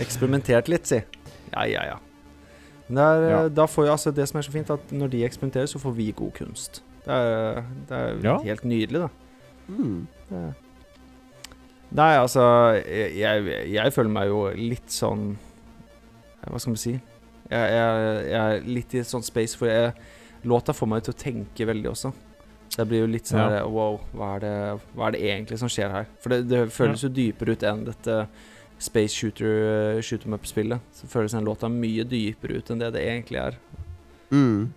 Eksperimentert litt, si. Ja, ja, ja. Men det, er, Ja. Da får jeg, altså, det som er så fint, at når de eksperimenterer, så får vi god kunst. Det er, det er Ja. helt nydelig, da. Mm. Det- Nei, altså jeg, jeg, jeg føler meg jo litt sånn Hva skal man si? Jeg, jeg, jeg er litt i et sånt space for jeg Låta får meg til å tenke veldig også. Så jeg blir jo litt sånn Ja. Wow, hva er, det, hva er det egentlig som skjer her? For det, det føles jo dypere ut enn dette space shooter shoot 'em up-spillet. Så føles den låta mye dypere ut enn det det egentlig er. Mm.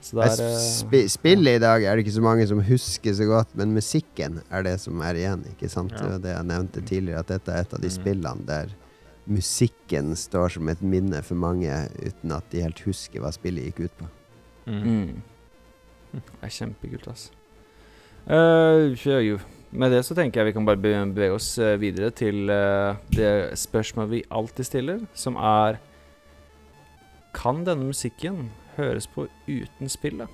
Så det er sp eh, spi spillet i dag er det ikke så mange som husker så godt, men musikken er det som er igjen. Ikke sant? Ja. Det det jeg nevnte tidligere, at dette er et av de Mm. spillene der musikken står som et minne for mange, uten at de helt husker hva spillet gikk ut på. Mm. Mm. Det er kjempekult, altså. Jo. Med det så tenker jeg vi kan bare be- bevege oss eh, videre til eh, det spørsmålet vi alltid stiller, som er Kan denne musikken høres på uten spillet?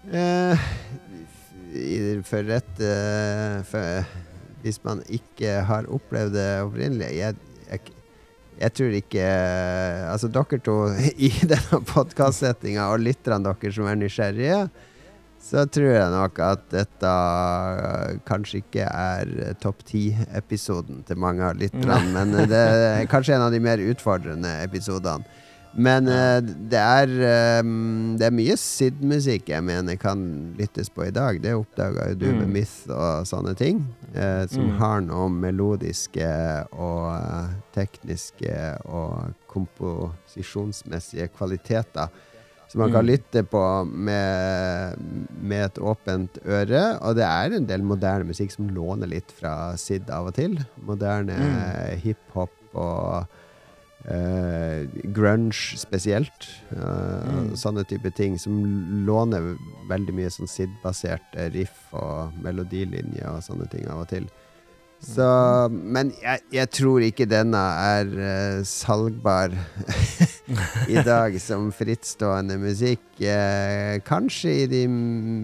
Uh, for rett uh, for, Hvis man ikke har opplevd det opprinnelig jeg, jeg, jeg tror ikke Altså, dere to [laughs] i denne podkastsettinga og lytterne deres som er nysgjerrige, så tror jeg nok at dette kanskje ikke er topp ti-episoden til mange av lytterne, men det er kanskje en av de mer utfordrende episodene. Men eh, det er eh, Det er mye Sid-musikk jeg mener kan lyttes på i dag. Det oppdaga jo du med Mm. Myth og sånne ting. eh, som Mm. har noe melodiske og eh, tekniske og komposisjonsmessige kvaliteter. Som man kan Mm. lytte på med, med et åpent øre. Og det er en del moderne musikk som låner litt fra Sid av og til. Moderne Mm. hiphop og uh, grunge spesielt. Uh, Mm. Sånne type ting som låner veldig mye sånn Sid-baserte riff og melodilinjer og sånne ting av og til. Så, men jeg, jeg tror ikke denne er uh, salgbar [laughs] i dag som frittstående musikk. Uh, kanskje i de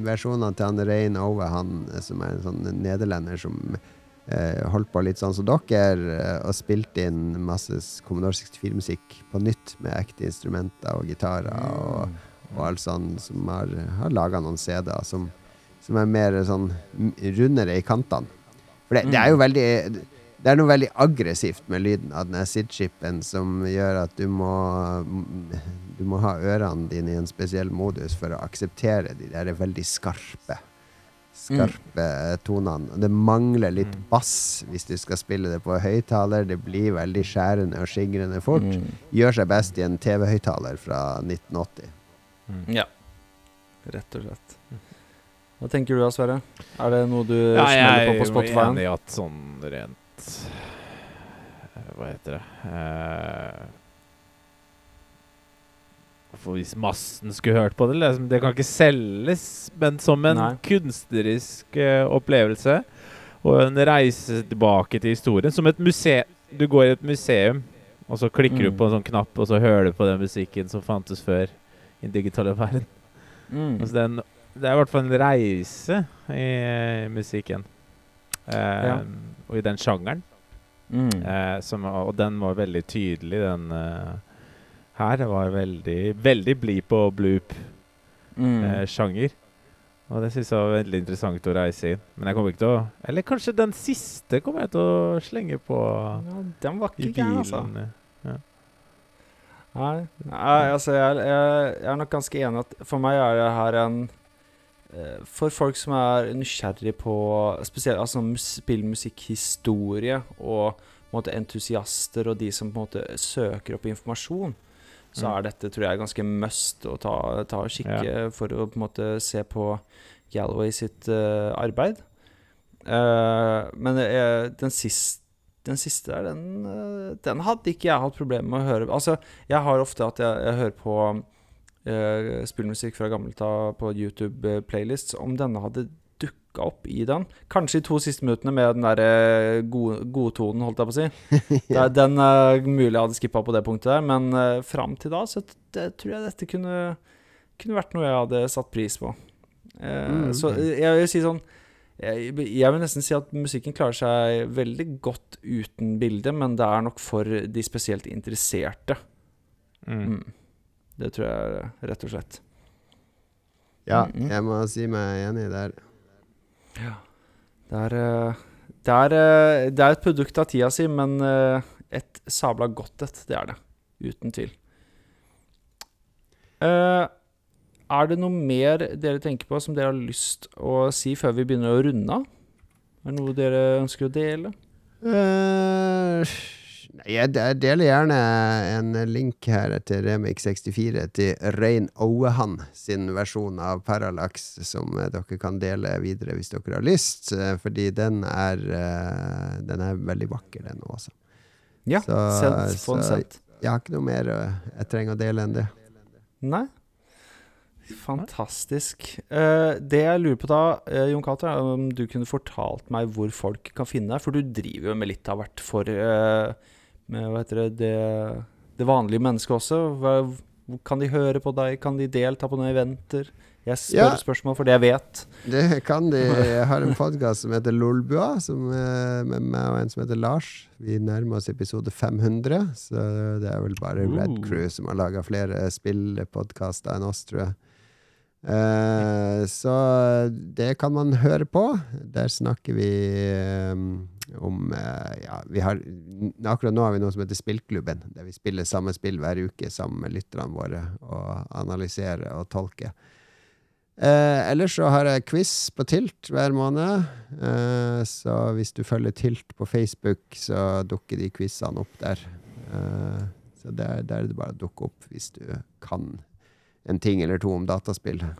versjonene til han Rein Ove, han som er en sånn nederlender som uh, holdt på litt sånn som dere, og spilte inn masse Commodore 64-musikk på nytt med ekte instrumenter og gitarer og, og alt sånn, som har, har laga noen CD-er som, som er mer sånn rundere i kantene. For det, det er jo veldig Det er noe veldig aggressivt med lyden av den SID-chipen som gjør at du må Du må ha ørene dine i en spesiell modus for å akseptere de der veldig skarpe Skarpe tonene. Og Det mangler litt Mm. bass hvis du skal spille det på høyttaler. Det blir veldig skjærende og skingrende fort. Mm. Gjør seg best i en TV-høyttaler fra 1980. Ja. Rett og slett. Hva tenker du da, Sverre? Er det noe du Ja, smeller på på Jeg er Spotify? enig i at sånn rent eh, Hva heter det uh, For hvis massen skulle hørt på det liksom, Det kan ikke selges, men som en Nei. kunstnerisk uh, opplevelse og en reise tilbake til historien. Som et museum. Du går i et museum, og så klikker du Mm. på en sånn knapp, og så hører du på den musikken som fantes før i den digitale verden. Mm. Altså det, er en, det er i hvert fall en reise i eh, musikken. Eh, Ja. Og i den sjangeren. Mm. Eh, som, og den var veldig tydelig, den eh, her. Det var veldig, veldig blid og bloop-sjanger. Mm. og det syns jeg var veldig interessant å reise inn. Men jeg kommer ikke til å Eller kanskje den siste kommer jeg til å slenge på ja, den var i bilen. gæren, altså. bilen. Nei, nei altså jeg, jeg, jeg er nok ganske enig at for meg er det her en eh, For folk som er nysgjerrig på spesielt altså spillmusikkhistorie og måte, entusiaster og de som på en måte søker opp informasjon, så Mm. er dette tror jeg ganske must å ta, ta og kikke for å på en måte se på Galloway sitt uh, arbeid. Uh, men eh, den siste den siste der, den, eh, den hadde ikke jeg hatt problemer med å høre. Altså, jeg har ofte at jeg, jeg hører på eh, spillmusikk fra gammelt av på YouTube-playlists. Om denne hadde dukka opp i den. Kanskje i to siste minuttene med den der eh, gode, godtonen, holdt jeg på å si. [laughs] Det er den uh, mulig jeg hadde skippa på det punktet der, men uh, fram til da så det, tror jeg dette kunne, kunne vært noe jeg hadde satt pris på. Eh, Mm, Så eh, jeg vil si sånn jeg, jeg vil nesten si at musikken klarer seg veldig godt uten bilde, men det er nok for de spesielt interesserte. Mm. Mm. Det tror jeg, rett og slett. Ja, jeg må si meg enig der. Det er, eh, det er, eh, det er et produkt av tida si, men eh, et sabla godt et, det er det. Uten tvil. Er det noe mer dere tenker på som dere har lyst å si før vi begynner å runde av? Er det noe dere ønsker å dele? Nei, jeg deler gjerne en link her til Remix64 til Rein Oehan sin versjon av Parallax, som eh, dere kan dele videre hvis dere har lyst, eh, fordi den er, eh, den er veldig vakker, den også. Ja, Så- sendt. få den så- sendt. Jeg har ikke noe mer jeg trenger å dele enn det. Nei? Fantastisk. Uh, det jeg lurer på da, uh, Jon Cato, er om du kunne fortalt meg hvor folk kan finne deg. For du driver jo med litt av hvert for eh, med, hva heter det, det, det vanlige mennesket også. Hva, kan de høre på deg? Kan de delta på noen eventer? Jeg spør Ja. spørsmål fordi jeg vet. Det kan de. Jeg har en podkast som heter Lolbua, som, eh, med meg og en som heter Lars. Vi nærmer oss episode 500, så det er vel bare Red. Crew som har laga flere spillpodkaster enn oss, tror jeg. Eh, så det kan man høre på. Der snakker vi um, om uh, Ja, vi har Akkurat nå har vi noe som heter Spillklubben, der vi spiller samme spill hver uke sammen med lytterne våre og analyserer og tolker. Eh, ellers så har jeg quiz på Tilt hver måned. Så hvis du følger Tilt på Facebook, så dukker de quizene opp der. Så der, der er det bare å dukke opp hvis du kan en ting eller to om dataspill. Ja,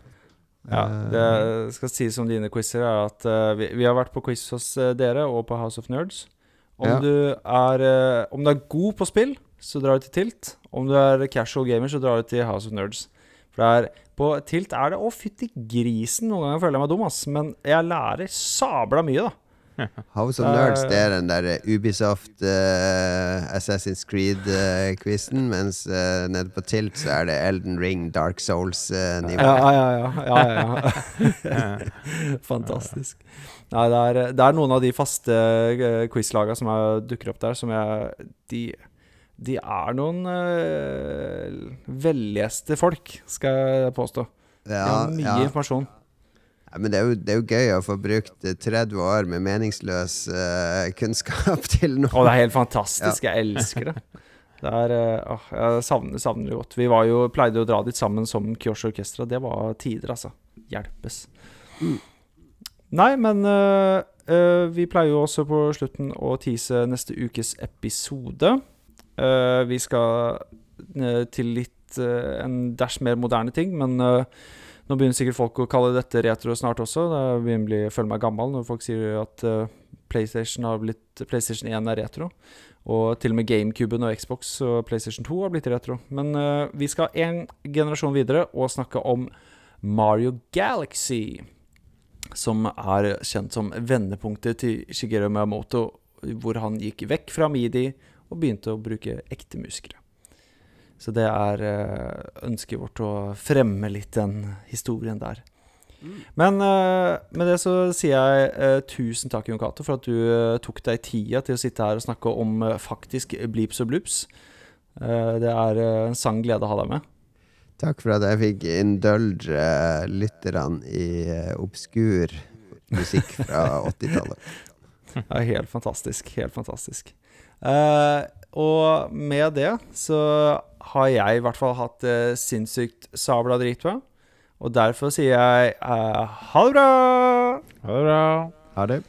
Eh, det skal sies om dine quizer, er at uh, vi, vi har vært på quiz hos uh, dere og på House of Nerds. Om, Ja. du er, uh, om du er god på spill, så drar du til Tilt. Om du er casual gamer, så drar du til House of Nerds. For det er, på Tilt er det Å, fytti grisen, noen ganger føler jeg meg dum, ass. Men jeg lærer sabla mye, da. House of Eh, Nerds det er den der Ubisoft uh, Assassin's Creed-quizen, mens uh, nede på Tilt så er det Elden Ring, Dark Souls-nivå. Ja, ja, ja. ja, ja, ja. [laughs] [laughs] Fantastisk. Nei, det er, det er noen av de faste uh, quizlaga som er, dukker opp der, som jeg De, de er noen uh, velleste folk, skal jeg påstå. De Ja, har mye ja. informasjon. Ja, men det er, jo, det er jo gøy å få brukt eh, 30 år med meningsløs uh, kunnskap [laughs] til noe. Og det er helt fantastisk. Jeg elsker det. Det er, uh, jeg savner, savner det godt. Vi var jo, pleide å dra dit sammen som Kyoshi Orkestra. Det var tider, altså. Hjelpes. Nei, men uh, eh, vi pleier jo også på slutten å tease neste ukes episode. Eh, vi skal eh, til litt eh, en dæsj mer moderne ting, men eh, nå begynner sikkert folk å kalle dette retro snart også. Det begynner å bli, føle meg gammel når folk sier at eh, PlayStation, blitt, PlayStation 1 er retro. Og til og med GameCuben og Xbox og PlayStation 2 har blitt retro. Men uh, vi skal en generasjon videre og snakke om Mario Galaxy. Som er kjent som vendepunktet til Shigeru Miyamoto, hvor han gikk vekk fra midi og begynte å bruke ekte musikere. Så det er eh, ønsket vårt å fremme litt den historien der. Men eh, med det så sier jeg eh, tusen takk, Jon Cato, for at du tok deg tida til å sitte her og snakke om faktisk bleeps og bloops. Eh, det er en sann glede å ha deg med. Takk for at jeg fikk indulge lytterne i obskur musikk fra 80-tallet. Det er helt fantastisk. Helt fantastisk. Eh, og med det så har jeg i hvert fall hatt det sinnssykt sabla dritbra. Og derfor sier jeg uh, ha det bra! Ha det bra. Ha det.